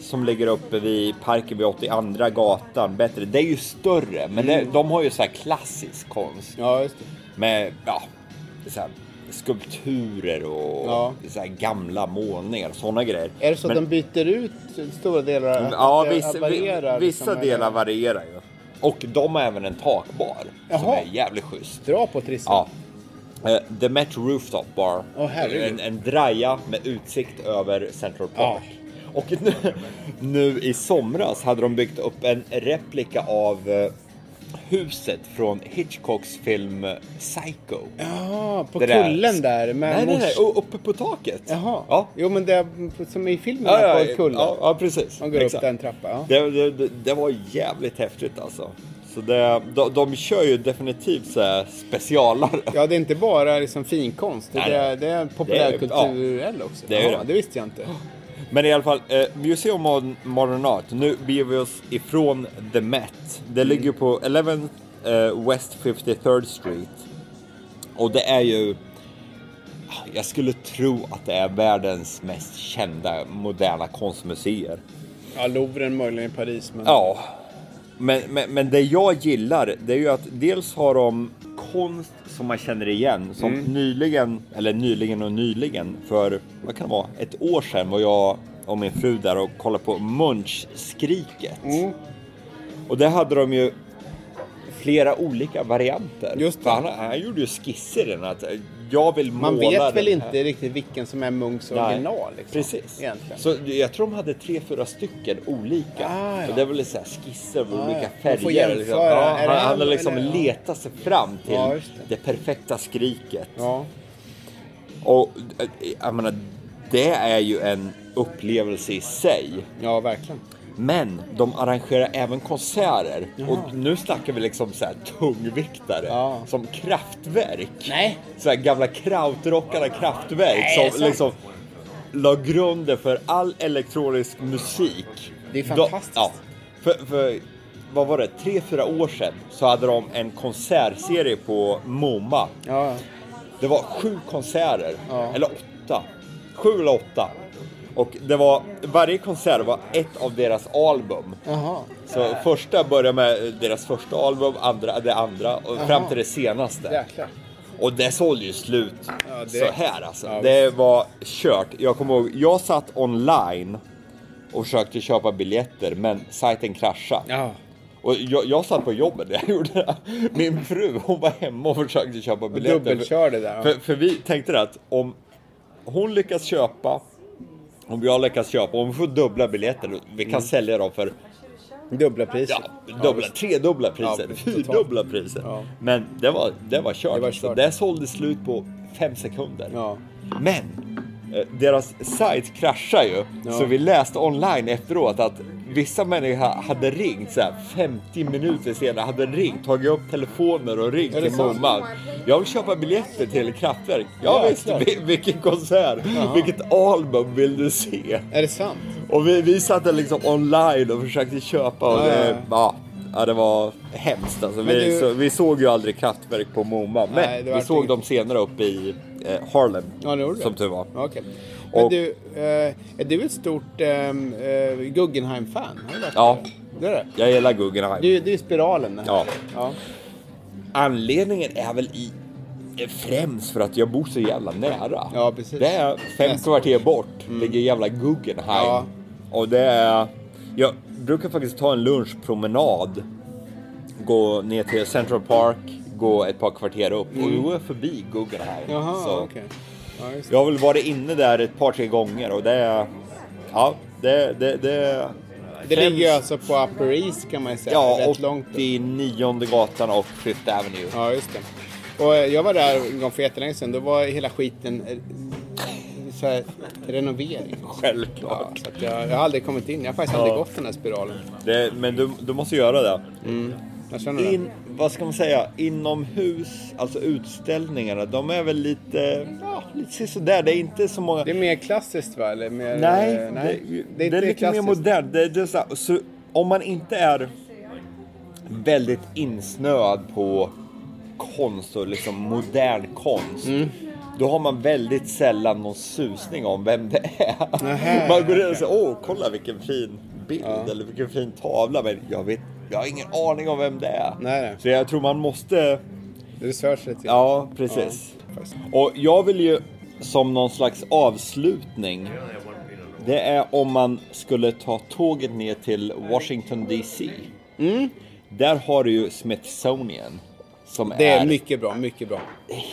Speaker 2: som ligger uppe vid parken vid 82 gatan bättre. Det är ju större, men det, de har ju så här klassisk konst.
Speaker 1: Ja, just det.
Speaker 2: Med ja, så här, skulpturer och
Speaker 1: Ja.
Speaker 2: så gamla målningar och sådana grejer.
Speaker 1: Är det så att
Speaker 2: Men-
Speaker 1: de byter ut stora delar? Att
Speaker 2: Ja, vissa,
Speaker 1: varierar,
Speaker 2: vissa
Speaker 1: liksom,
Speaker 2: delar
Speaker 1: eller-
Speaker 2: varierar ju. Och de har även en takbar som
Speaker 1: Jaha.
Speaker 2: är jävligt schysst.
Speaker 1: Dra på trissen.
Speaker 2: Ja. Eh, The Met Rooftop Bar.
Speaker 1: Herregud.
Speaker 2: en, en draja med utsikt över Central Park. Och nu, nu i somras hade de byggt upp en replika av eh, huset från Hitchcocks film Psycho.
Speaker 1: Ja, på
Speaker 2: där-
Speaker 1: kullen där
Speaker 2: Nej, nej, nej, uppe på taket.
Speaker 1: Jaha.
Speaker 2: Ja.
Speaker 1: Jo, men det är som i filmen
Speaker 2: Ja, ja,
Speaker 1: på kullen.
Speaker 2: ja, ja, precis.
Speaker 1: Man går
Speaker 2: Exakt.
Speaker 1: upp den trappan. Ja.
Speaker 2: Det, det, det, det var jävligt häftigt alltså. Så det, de, de kör ju definitivt så specialare.
Speaker 1: ja, det är inte bara liksom finkonst. Det
Speaker 2: Nej,
Speaker 1: det är populärkulturell också.
Speaker 2: det är
Speaker 1: Jaha,
Speaker 2: det.
Speaker 1: det visste jag inte.
Speaker 2: Men i alla fall, eh, Museum of Modern Art. Nu beger vi oss ifrån The Met. Det
Speaker 1: Mm.
Speaker 2: ligger på 11 eh, West 53rd Street. Och det är ju... Jag skulle tro att det är världens mest kända moderna konstmuseer.
Speaker 1: Ja, Louvren möjligen i Paris, men...
Speaker 2: Ja. Men, men, men det jag gillar, det är ju att dels har de konst som man känner igen. Som
Speaker 1: Mm.
Speaker 2: nyligen, eller nyligen och nyligen, för vad kan det vara, ett år sedan var jag och min fru där och kollade på Munch-skriket.
Speaker 1: Mm.
Speaker 2: Och där hade de ju flera olika varianter.
Speaker 1: Just det.
Speaker 2: Han, han gjorde ju skisser i den att eh, jag vill måla
Speaker 1: Man vet väl inte riktigt vilken som är Munks
Speaker 2: Nej,
Speaker 1: original. Liksom,
Speaker 2: Precis.
Speaker 1: Egentligen.
Speaker 2: Så jag tror de hade tre, fyra stycken olika.
Speaker 1: Ah, ja.
Speaker 2: Och det så här skisser med
Speaker 1: Ah,
Speaker 2: olika färger. Liksom. Ja, han, han har liksom
Speaker 1: eller-
Speaker 2: letat sig fram till
Speaker 1: Ja,
Speaker 2: det.
Speaker 1: det.
Speaker 2: perfekta skriket. Och eh, jag menar, det är ju en upplevelse i sig.
Speaker 1: ja, verkligen.
Speaker 2: Men de arrangerar även konserter. Och nu snackar vi liksom så här tungviktare.
Speaker 1: Ja.
Speaker 2: Som kraftverk.
Speaker 1: Nej.
Speaker 2: Så här gamla krautrockarna kraftverk.
Speaker 1: Nej,
Speaker 2: som liksom la grunden för all elektronisk musik.
Speaker 1: Det är fantastiskt.
Speaker 2: ja. För, för vad var det? Tre, fyra år sedan så hade de en konsertserie på MoMA.
Speaker 1: Ja,
Speaker 2: Det var sju konserter,
Speaker 1: Ja.
Speaker 2: eller åtta. Sju eller åtta. Och det var, varje konsert var ett av deras album.
Speaker 1: Jaha.
Speaker 2: Så första började med deras första album, andra det andra och fram till det senaste.
Speaker 1: Jäklar.
Speaker 2: Och det sålde ju slut
Speaker 1: Ja,
Speaker 2: så här alltså.
Speaker 1: Ja,
Speaker 2: det var kört. Jag kommer ihåg, jag satt online och försökte köpa biljetter men sajten kraschade.
Speaker 1: Ja.
Speaker 2: Och jag, jag satt på jobbet jag gjorde det. Min fru hon var hemma och försökte köpa biljetter.
Speaker 1: Dubbelkörde där.
Speaker 2: För, för vi tänkte att om hon lyckas köpa, om jag lyckas köpa, om vi får dubbla biljetter, vi kan sälja dem för
Speaker 1: Dubbla priser.
Speaker 2: ja, dubbla, tredubbla priser,
Speaker 1: Ja,
Speaker 2: fyrdubbla priser.
Speaker 1: Ja.
Speaker 2: Men det var, det var kört.
Speaker 1: Det var
Speaker 2: Så
Speaker 1: kört.
Speaker 2: det sålde slut på fem sekunder.
Speaker 1: Ja.
Speaker 2: Men deras sajt kraschar ju.
Speaker 1: Ja.
Speaker 2: Så vi läste online efteråt att vissa människor hade ringt så här 50 minuter senare, hade ringt, tagit upp telefoner och ringt till
Speaker 1: sant?
Speaker 2: mamma. Jag vill köpa biljetter till Kraftwerk. Ja
Speaker 1: Jäklar.
Speaker 2: visst, vi- vilken konsert, vilket album vill du se?
Speaker 1: Är det sant?
Speaker 2: Och vi, vi satt liksom online och försökte köpa och
Speaker 1: Ja,
Speaker 2: det,
Speaker 1: ja,
Speaker 2: ja, ja, det var hemskt alltså. Vi,
Speaker 1: du-
Speaker 2: så, vi såg ju aldrig Kraftwerk på MoMA, men
Speaker 1: Nej,
Speaker 2: vi såg
Speaker 1: inget.
Speaker 2: dem senare uppe i eh, Harlem.
Speaker 1: Ja, det gjorde det.
Speaker 2: Som tur var.
Speaker 1: Okej. Men
Speaker 2: Och-
Speaker 1: du, eh, är du ett stort ehm, eh, Guggenheim-fan?
Speaker 2: Ja.
Speaker 1: det? Är det?
Speaker 2: Jag gillar Guggenheim.
Speaker 1: Du, du är spiralen.
Speaker 2: Ja.
Speaker 1: ja.
Speaker 2: Anledningen är väl i främst för att jag bor så jävla nära.
Speaker 1: Ja, precis.
Speaker 2: Det är fem
Speaker 1: Nästa.
Speaker 2: kvarter bort, ligger jävla Guggenheim.
Speaker 1: Ja.
Speaker 2: Och det är... Jag brukar faktiskt ta en lunchpromenad. Gå ner till Central Park, gå ett par kvarter upp och då går jag förbi Guggenheim.
Speaker 1: Mm. Jaha,
Speaker 2: Så
Speaker 1: okej. Ja.
Speaker 2: Jag har väl varit inne där ett par, tre gånger och det. Ja, det... Det, det,
Speaker 1: Det
Speaker 2: främst-
Speaker 1: ligger alltså på Upper East kan man säga.
Speaker 2: Ja,
Speaker 1: Rätt långt upp.
Speaker 2: 89 gatan och Fifth Avenue.
Speaker 1: Ja, just det. Och eh, jag var där en gång för jättelänge sedan. Då var hela skiten eh, så här, renovering. Ja,
Speaker 2: Självklart.
Speaker 1: så att jag, jag har aldrig kommit in. Jag har faktiskt aldrig gått den här spiralen.
Speaker 2: Det, men du, du måste göra det.
Speaker 1: Det.
Speaker 2: In, vad ska man säga, inomhus, alltså utställningarna, de är väl lite, ja, lite sådär. Det är inte så många...
Speaker 1: Det är mer klassiskt va? Eller mer,
Speaker 2: nej,
Speaker 1: eh,
Speaker 2: det, det, är
Speaker 1: inte
Speaker 2: lite mer modernt. Det, det är så, här- så om man inte är väldigt insnöad på konst och liksom modern konst.
Speaker 1: Mm.
Speaker 2: Då har man väldigt sällan någon susning om vem det är.
Speaker 1: Nähä,
Speaker 2: man går in och säger, åh kolla vilken fin bild eller vilken fin tavla. Men jag vet, jag har ingen aning om vem det är.
Speaker 1: Nej.
Speaker 2: Så jag tror man måste,
Speaker 1: Research lite.
Speaker 2: ja precis.
Speaker 1: faktiskt.
Speaker 2: Och jag vill ju som någon slags avslutning. Det är om man skulle ta tåget ner till Washington DC.
Speaker 1: Mm.
Speaker 2: Där har du ju Smithsonian. Som
Speaker 1: Det är
Speaker 2: är
Speaker 1: mycket bra, mycket bra.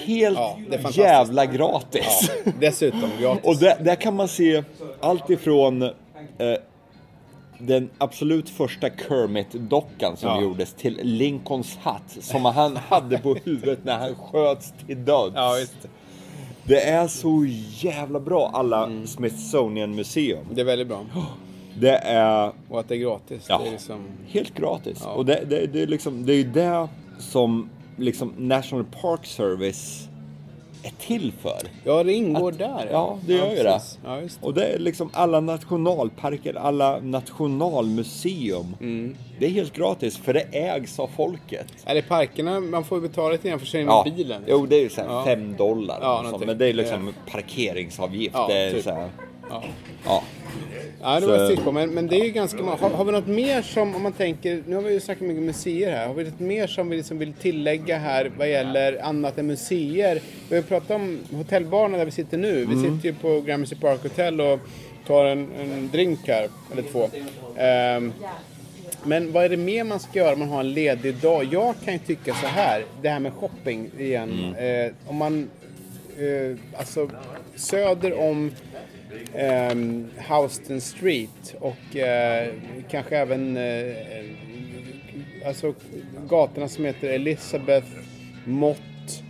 Speaker 2: helt
Speaker 1: Ja,
Speaker 2: jävla gratis.
Speaker 1: Ja, dessutom gratis.
Speaker 2: Och där, där kan man se allt ifrån eh, den absolut första Kermit-dockan som
Speaker 1: Ja.
Speaker 2: gjordes till Lincolns hatt som han hade på huvudet när han sköts till döds.
Speaker 1: Ja.
Speaker 2: Det är så jävla bra alla
Speaker 1: Mm.
Speaker 2: Smithsonian Museum.
Speaker 1: Det är väldigt bra.
Speaker 2: Det är
Speaker 1: Och att det är gratis.
Speaker 2: Ja.
Speaker 1: Det är liksom...
Speaker 2: helt gratis.
Speaker 1: Ja.
Speaker 2: Och det, det, det, är liksom, det är ju det som liksom National Park Service är till för.
Speaker 1: Ja, det ingår där.
Speaker 2: Ja, det gör ju det.
Speaker 1: Ja, det.
Speaker 2: Och det är liksom alla nationalparker, alla nationalmuseum.
Speaker 1: Mm.
Speaker 2: Det är helt gratis för det ägs av folket.
Speaker 1: Eller parkerna, man får ju betala lite grann för sig med
Speaker 2: Ja,
Speaker 1: bilen.
Speaker 2: jo det är ju såhär
Speaker 1: Ja.
Speaker 2: 5 dollar.
Speaker 1: Ja,
Speaker 2: så,
Speaker 1: någonting.
Speaker 2: men det är liksom parkeringsavgift.
Speaker 1: Ja,
Speaker 2: det är
Speaker 1: typ.
Speaker 2: så här,
Speaker 1: Ja.
Speaker 2: ja.
Speaker 1: Ja, det var ett stickspår. Men, men det är ju ganska. Har, har vi något mer som, om man tänker, nu har vi ju snackat mycket museer här. Har vi något mer som vi liksom vill tillägga här vad gäller annat än museer? Vi har pratat om hotellbarnen där vi sitter nu. Vi sitter ju på Gramercy Park Hotel och tar en, en drink här, eller två. Ehm, men vad är det mer man ska göra om man har en ledig dag? Jag kan ju tycka så här, det här med shopping igen. Eh, om man, eh, alltså söder om ehm, Houston Street och eh, kanske även eh, alltså gatorna som heter Elizabeth, Mott,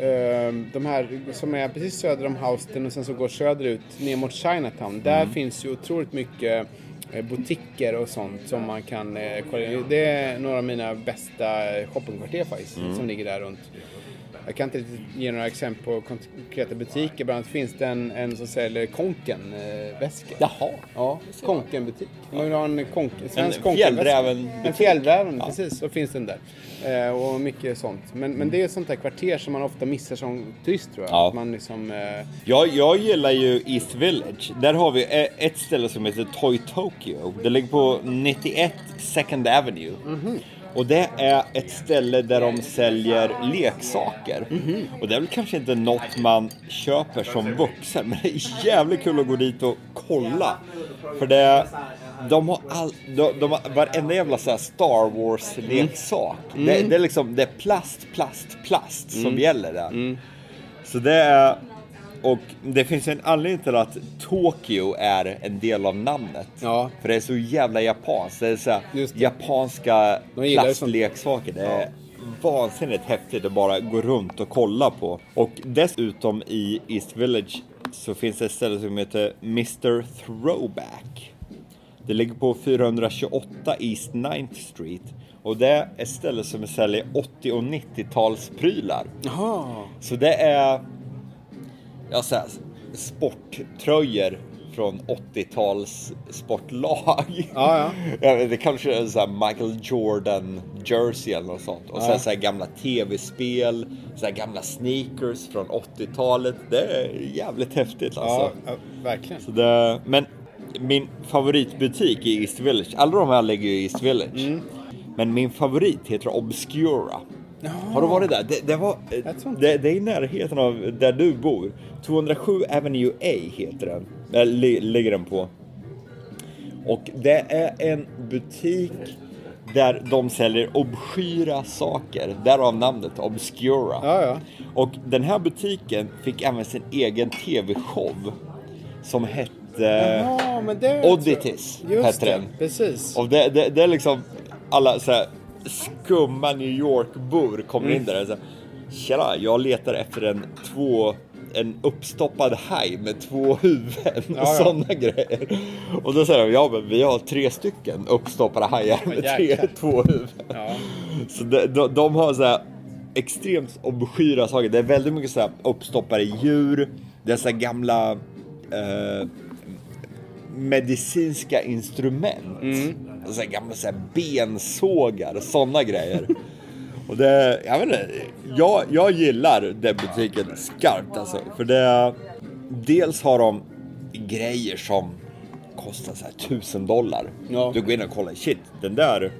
Speaker 1: ehm, de här som är precis söder om Houston och sen så går söderut ner mot Chinatown. Där finns ju otroligt mycket eh, butiker och sånt som man kan eh, kolla. Det är några av mina bästa shoppingkvarter faktiskt som ligger där runt. Jag kan inte riktigt ge några exempel på konkreta butiker. Bland annat finns det en, en som säljer Konken-väskor.
Speaker 2: Jaha.
Speaker 1: Ja, Konken-butik. Man vill ha en, konk, en svensk
Speaker 2: En
Speaker 1: Konken-väska. En fjällräven, precis. Så finns den där. Eh, och mycket sånt. Men, men det är ett sånt där kvarter som man ofta missar som turist tror jag.
Speaker 2: Ja.
Speaker 1: Att man liksom, eh,
Speaker 2: Jag, jag gillar ju East Village. Där har vi e- ett ställe som heter Toy Tokyo. Det ligger på 91 Second Avenue. Och det är ett ställe där de säljer leksaker. Och det är väl kanske inte något man köper som vuxen, men det är jävligt kul att gå dit och kolla. För det, de har all, de, de har varenda jävla så här Star Wars-leksak. Det, det är liksom, det är plast, plast, plast som gäller där. Så det är... Och det finns en anledning till att Tokyo är en del av namnet.
Speaker 1: Ja.
Speaker 2: För det är så jävla japanskt. Det är så här,
Speaker 1: det.
Speaker 2: japanska
Speaker 1: De
Speaker 2: plastleksaker. Det är vansinnigt häftigt att bara gå runt och kolla på. Och dessutom i East Village så finns det ett ställe som heter Mr Throwback. Det ligger på 428 East 9th Street. Och det är ett ställe som säljer 80 och 90-talsprylar.
Speaker 1: Jaha.
Speaker 2: Så det är jag säger, sporttröjor från 80-tals sportlag.
Speaker 1: Ja, ja.
Speaker 2: Det kanske är så här Michael Jordan jersey eller något sånt. Och
Speaker 1: Ja.
Speaker 2: sen så här gamla tv-spel, så här gamla sneakers från 80-talet. Det är jävligt häftigt alltså.
Speaker 1: Ja, ja, verkligen.
Speaker 2: Så det, men min favoritbutik i East Village, alla de här ligger ju i East Village.
Speaker 1: Mm.
Speaker 2: Men min favorit heter Obscura. Har du varit där? Det, det, var,
Speaker 1: inte
Speaker 2: det, det är i närheten av där du bor. 207 Avenue A heter den. Li, ligger den på. Och det är en butik där de säljer obskyra saker. Därav namnet Obscura.
Speaker 1: Ja, ja.
Speaker 2: Och den här butiken fick även sin egen tv-show. Som hette...
Speaker 1: Ja, men det...
Speaker 2: Oddities
Speaker 1: Just
Speaker 2: hette
Speaker 1: det,
Speaker 2: den.
Speaker 1: precis.
Speaker 2: Och det, det, det är liksom alla så här skumma New York-bor kommer
Speaker 1: Mm.
Speaker 2: in där och säger Tjena, jag letar efter en två en uppstoppad haj med två huvuden och
Speaker 1: Ja, ja.
Speaker 2: sådana grejer. Och då säger de, ja men vi har tre stycken uppstoppade hajar med tre, två huvuden.
Speaker 1: Ja.
Speaker 2: Så de, de, de har så här extremt obskyra saker. Det är väldigt mycket så här uppstoppade djur. Det är så här gamla eh, medicinska instrument. Så här gamla så här bensågar sådana grejer. Och det, jag vet inte, jag, jag gillar den butiken skarpt alltså. För det, dels har de grejer som kostar så här tusen dollar.
Speaker 1: Ja.
Speaker 2: Du går in och kollar, shit, den där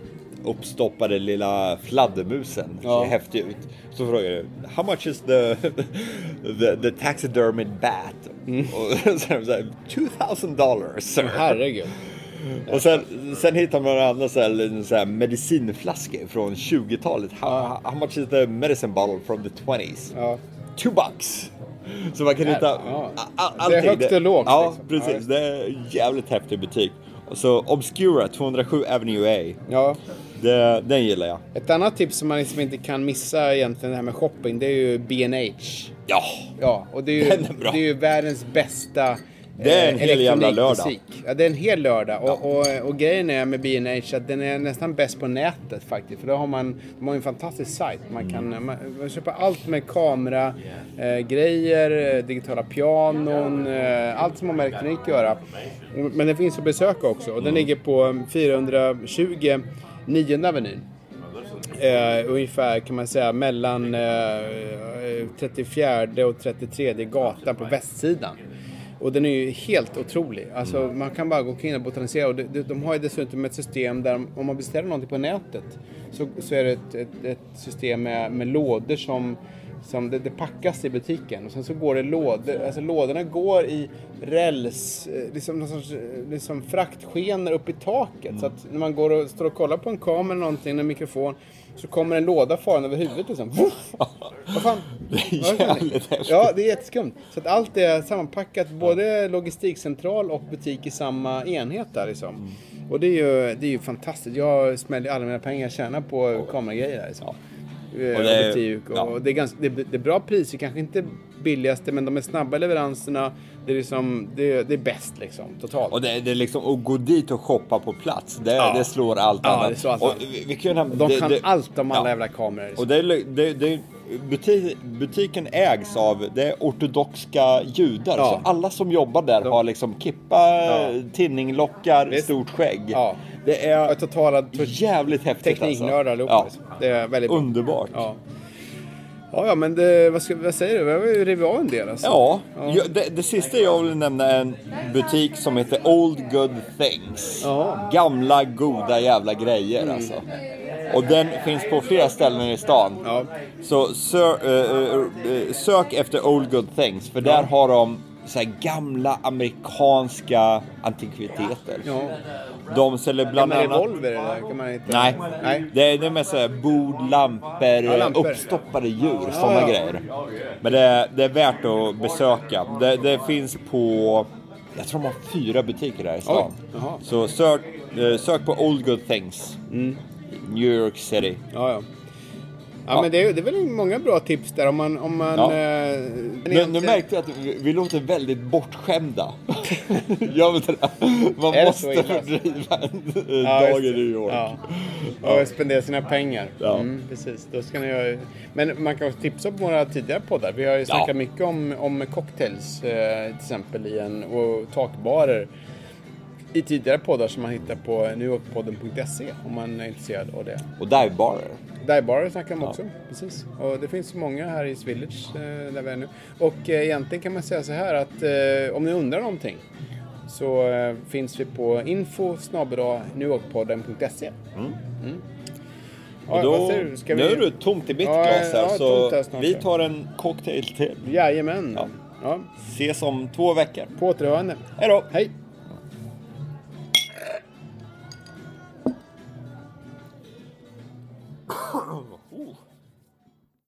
Speaker 2: uppstoppade lilla fladdermusen
Speaker 1: Ja.
Speaker 2: ser häftig ut. Så frågar du, how much is the, the, the taxidermied bat? Och så är de så här, 2000 dollars sir.
Speaker 1: Herregud.
Speaker 2: Och sen, sen hittar man några andra så här, en så här medicinflaskor från 20-talet. How, how much is the medicine bottle from the 20s?
Speaker 1: Ja.
Speaker 2: Two bucks! Så man kan hitta
Speaker 1: Ja.
Speaker 2: a- a-
Speaker 1: Det är
Speaker 2: allting.
Speaker 1: högt och lågt,
Speaker 2: Ja,
Speaker 1: liksom.
Speaker 2: Precis. Det är en jävligt häftig butik. Och så Obscura, 207 Avenue A.
Speaker 1: ja.
Speaker 2: Det, den gillar jag.
Speaker 1: Ett annat tips som man liksom inte kan missa egentligen det här med shopping, det är ju B&H.
Speaker 2: Ja!
Speaker 1: Ja, och det är ju,
Speaker 2: är bra.
Speaker 1: Det är ju världens bästa
Speaker 2: Det är en hel jävla
Speaker 1: elektronikbutik. Ja, det är en hel lördag. Och, och, och grejen är med B&H att den är nästan bäst på nätet faktiskt. För då har man, de har en fantastisk sajt. Man kan man, man köper allt med kamera, eh, grejer, digitala pianon, eh, allt som har med elektronik att göra. Men den finns att besöka också. Och den ligger på 420 9 Avenyn. Eh, ungefär kan man säga mellan eh, 34 och 33 gatan på västsidan. Och den är ju helt otrolig. Alltså man kan bara gå omkring och botanisera. Och de, de, har ju dessutom ett system där om man beställer någonting på nätet så, så är det ett, ett, ett system med, med lådor som som det, det packas i butiken och sen så går det lådor, alltså lådorna går i räls, eh, liksom, någon sorts, eh, liksom fraktskenor upp i taket. Så att när man går och står och kollar på en kamera eller någonting, en mikrofon, så kommer en låda farande över huvudet liksom. Vad fan?
Speaker 2: Det är
Speaker 1: är
Speaker 2: jävligt häftigt.
Speaker 1: Ja, det är jätteskumt. Så att allt är sammanpackat, både logistikcentral och butik i samma enhet där liksom. Och det är ju, det är ju fantastiskt. Jag smäller alla mina pengar jag tjänar på kameragrejer där liksom.
Speaker 2: Och
Speaker 1: Och
Speaker 2: det är-
Speaker 1: butik och,
Speaker 2: ja.
Speaker 1: och det, är ganska, det, det är bra priser, kanske inte billigaste men de är snabba leveranserna. Det är liksom, det, det är bäst liksom, totalt.
Speaker 2: Och det, det är liksom att gå dit och shoppa på plats. Det,
Speaker 1: Ja.
Speaker 2: det slår allt
Speaker 1: Ja,
Speaker 2: annat.
Speaker 1: det slår allt
Speaker 2: och
Speaker 1: annat.
Speaker 2: vi, vi kan
Speaker 1: de
Speaker 2: det-
Speaker 1: kan allt om alla jävla kameror. liksom.
Speaker 2: Och det, är- det, det, butik, butiken ägs av det är ortodoxa judar.
Speaker 1: Ja.
Speaker 2: Så alla som jobbar där
Speaker 1: De-
Speaker 2: har liksom kippa,
Speaker 1: Ja.
Speaker 2: tinninglockar,
Speaker 1: Visst.
Speaker 2: stort skägg.
Speaker 1: Ja.
Speaker 2: Det
Speaker 1: Ja,
Speaker 2: är
Speaker 1: totala
Speaker 2: jävligt häftigt
Speaker 1: tekniknördar
Speaker 2: alltså.
Speaker 1: allihopa.
Speaker 2: Ja.
Speaker 1: Liksom. Det är väldigt bra.
Speaker 2: Underbart.
Speaker 1: Ja. Ja, ja, men det, vad, ska, vad säger du? Vi har ju rivit av en del alltså.
Speaker 2: Ja, jag- det, det sista jag vill nämna är en butik som heter Old Good Things.
Speaker 1: Ja.
Speaker 2: Gamla goda jävla grejer alltså. Och den finns på flera ställen i stan.
Speaker 1: Ja.
Speaker 2: Så sö, eh, eh, sök efter Old Good Things för där har de så gamla amerikanska antikviteter.
Speaker 1: Ja.
Speaker 2: De säljer bland annat...
Speaker 1: revolver eller? Kan man inte...
Speaker 2: Nej,
Speaker 1: Nej.
Speaker 2: det är, det är mest så här bord, lampor,
Speaker 1: Ja, lampor.
Speaker 2: uppstoppade djur, sådana
Speaker 1: ja.
Speaker 2: grejer. Men det är, det är värt att besöka. Det, det finns på, jag tror de har fyra butiker där i stan. Så sök, sök på Old Good Things.
Speaker 1: Mm.
Speaker 2: New York City.
Speaker 1: Ja, ja. Ja,
Speaker 2: Ja.
Speaker 1: men det är, det är väl många bra tips där om man... Om man
Speaker 2: Ja.
Speaker 1: eh,
Speaker 2: Men nu märkte jag att vi, vi låter väldigt bortskämda. Gör vi inte? Man
Speaker 1: Är
Speaker 2: måste fördriva en
Speaker 1: Ja,
Speaker 2: dag i. New York.
Speaker 1: Ja. Och spendera sina pengar.
Speaker 2: Ja.
Speaker 1: Mm, precis. Då ska ni göra... Men man kan också tipsa på våra tidigare poddar. Vi har ju snackat
Speaker 2: Ja.
Speaker 1: mycket om, om cocktails eh, till exempel i en, och takbarer i tidigare poddar som man hittar på newyorkpodden.se om man är intresserad av det.
Speaker 2: Och divebarer.
Speaker 1: Divebarer snackar man också Precis. Och det finns många här i Village eh, där vi är nu. Och eh, egentligen kan man säga så här att eh, om ni undrar någonting så finns vi på info newyorkpodden.se. Mm. Ja,
Speaker 2: Och då?
Speaker 1: Ska
Speaker 2: Nu är
Speaker 1: vi...
Speaker 2: det tomt i mitt
Speaker 1: Ja,
Speaker 2: glas här
Speaker 1: ja,
Speaker 2: så
Speaker 1: här
Speaker 2: vi
Speaker 1: ja.
Speaker 2: tar en cocktail till.
Speaker 1: Jajamän.
Speaker 2: Ja.
Speaker 1: Ja.
Speaker 2: Ses om två veckor.
Speaker 1: På återhörande.
Speaker 2: Hej då!
Speaker 1: Hej!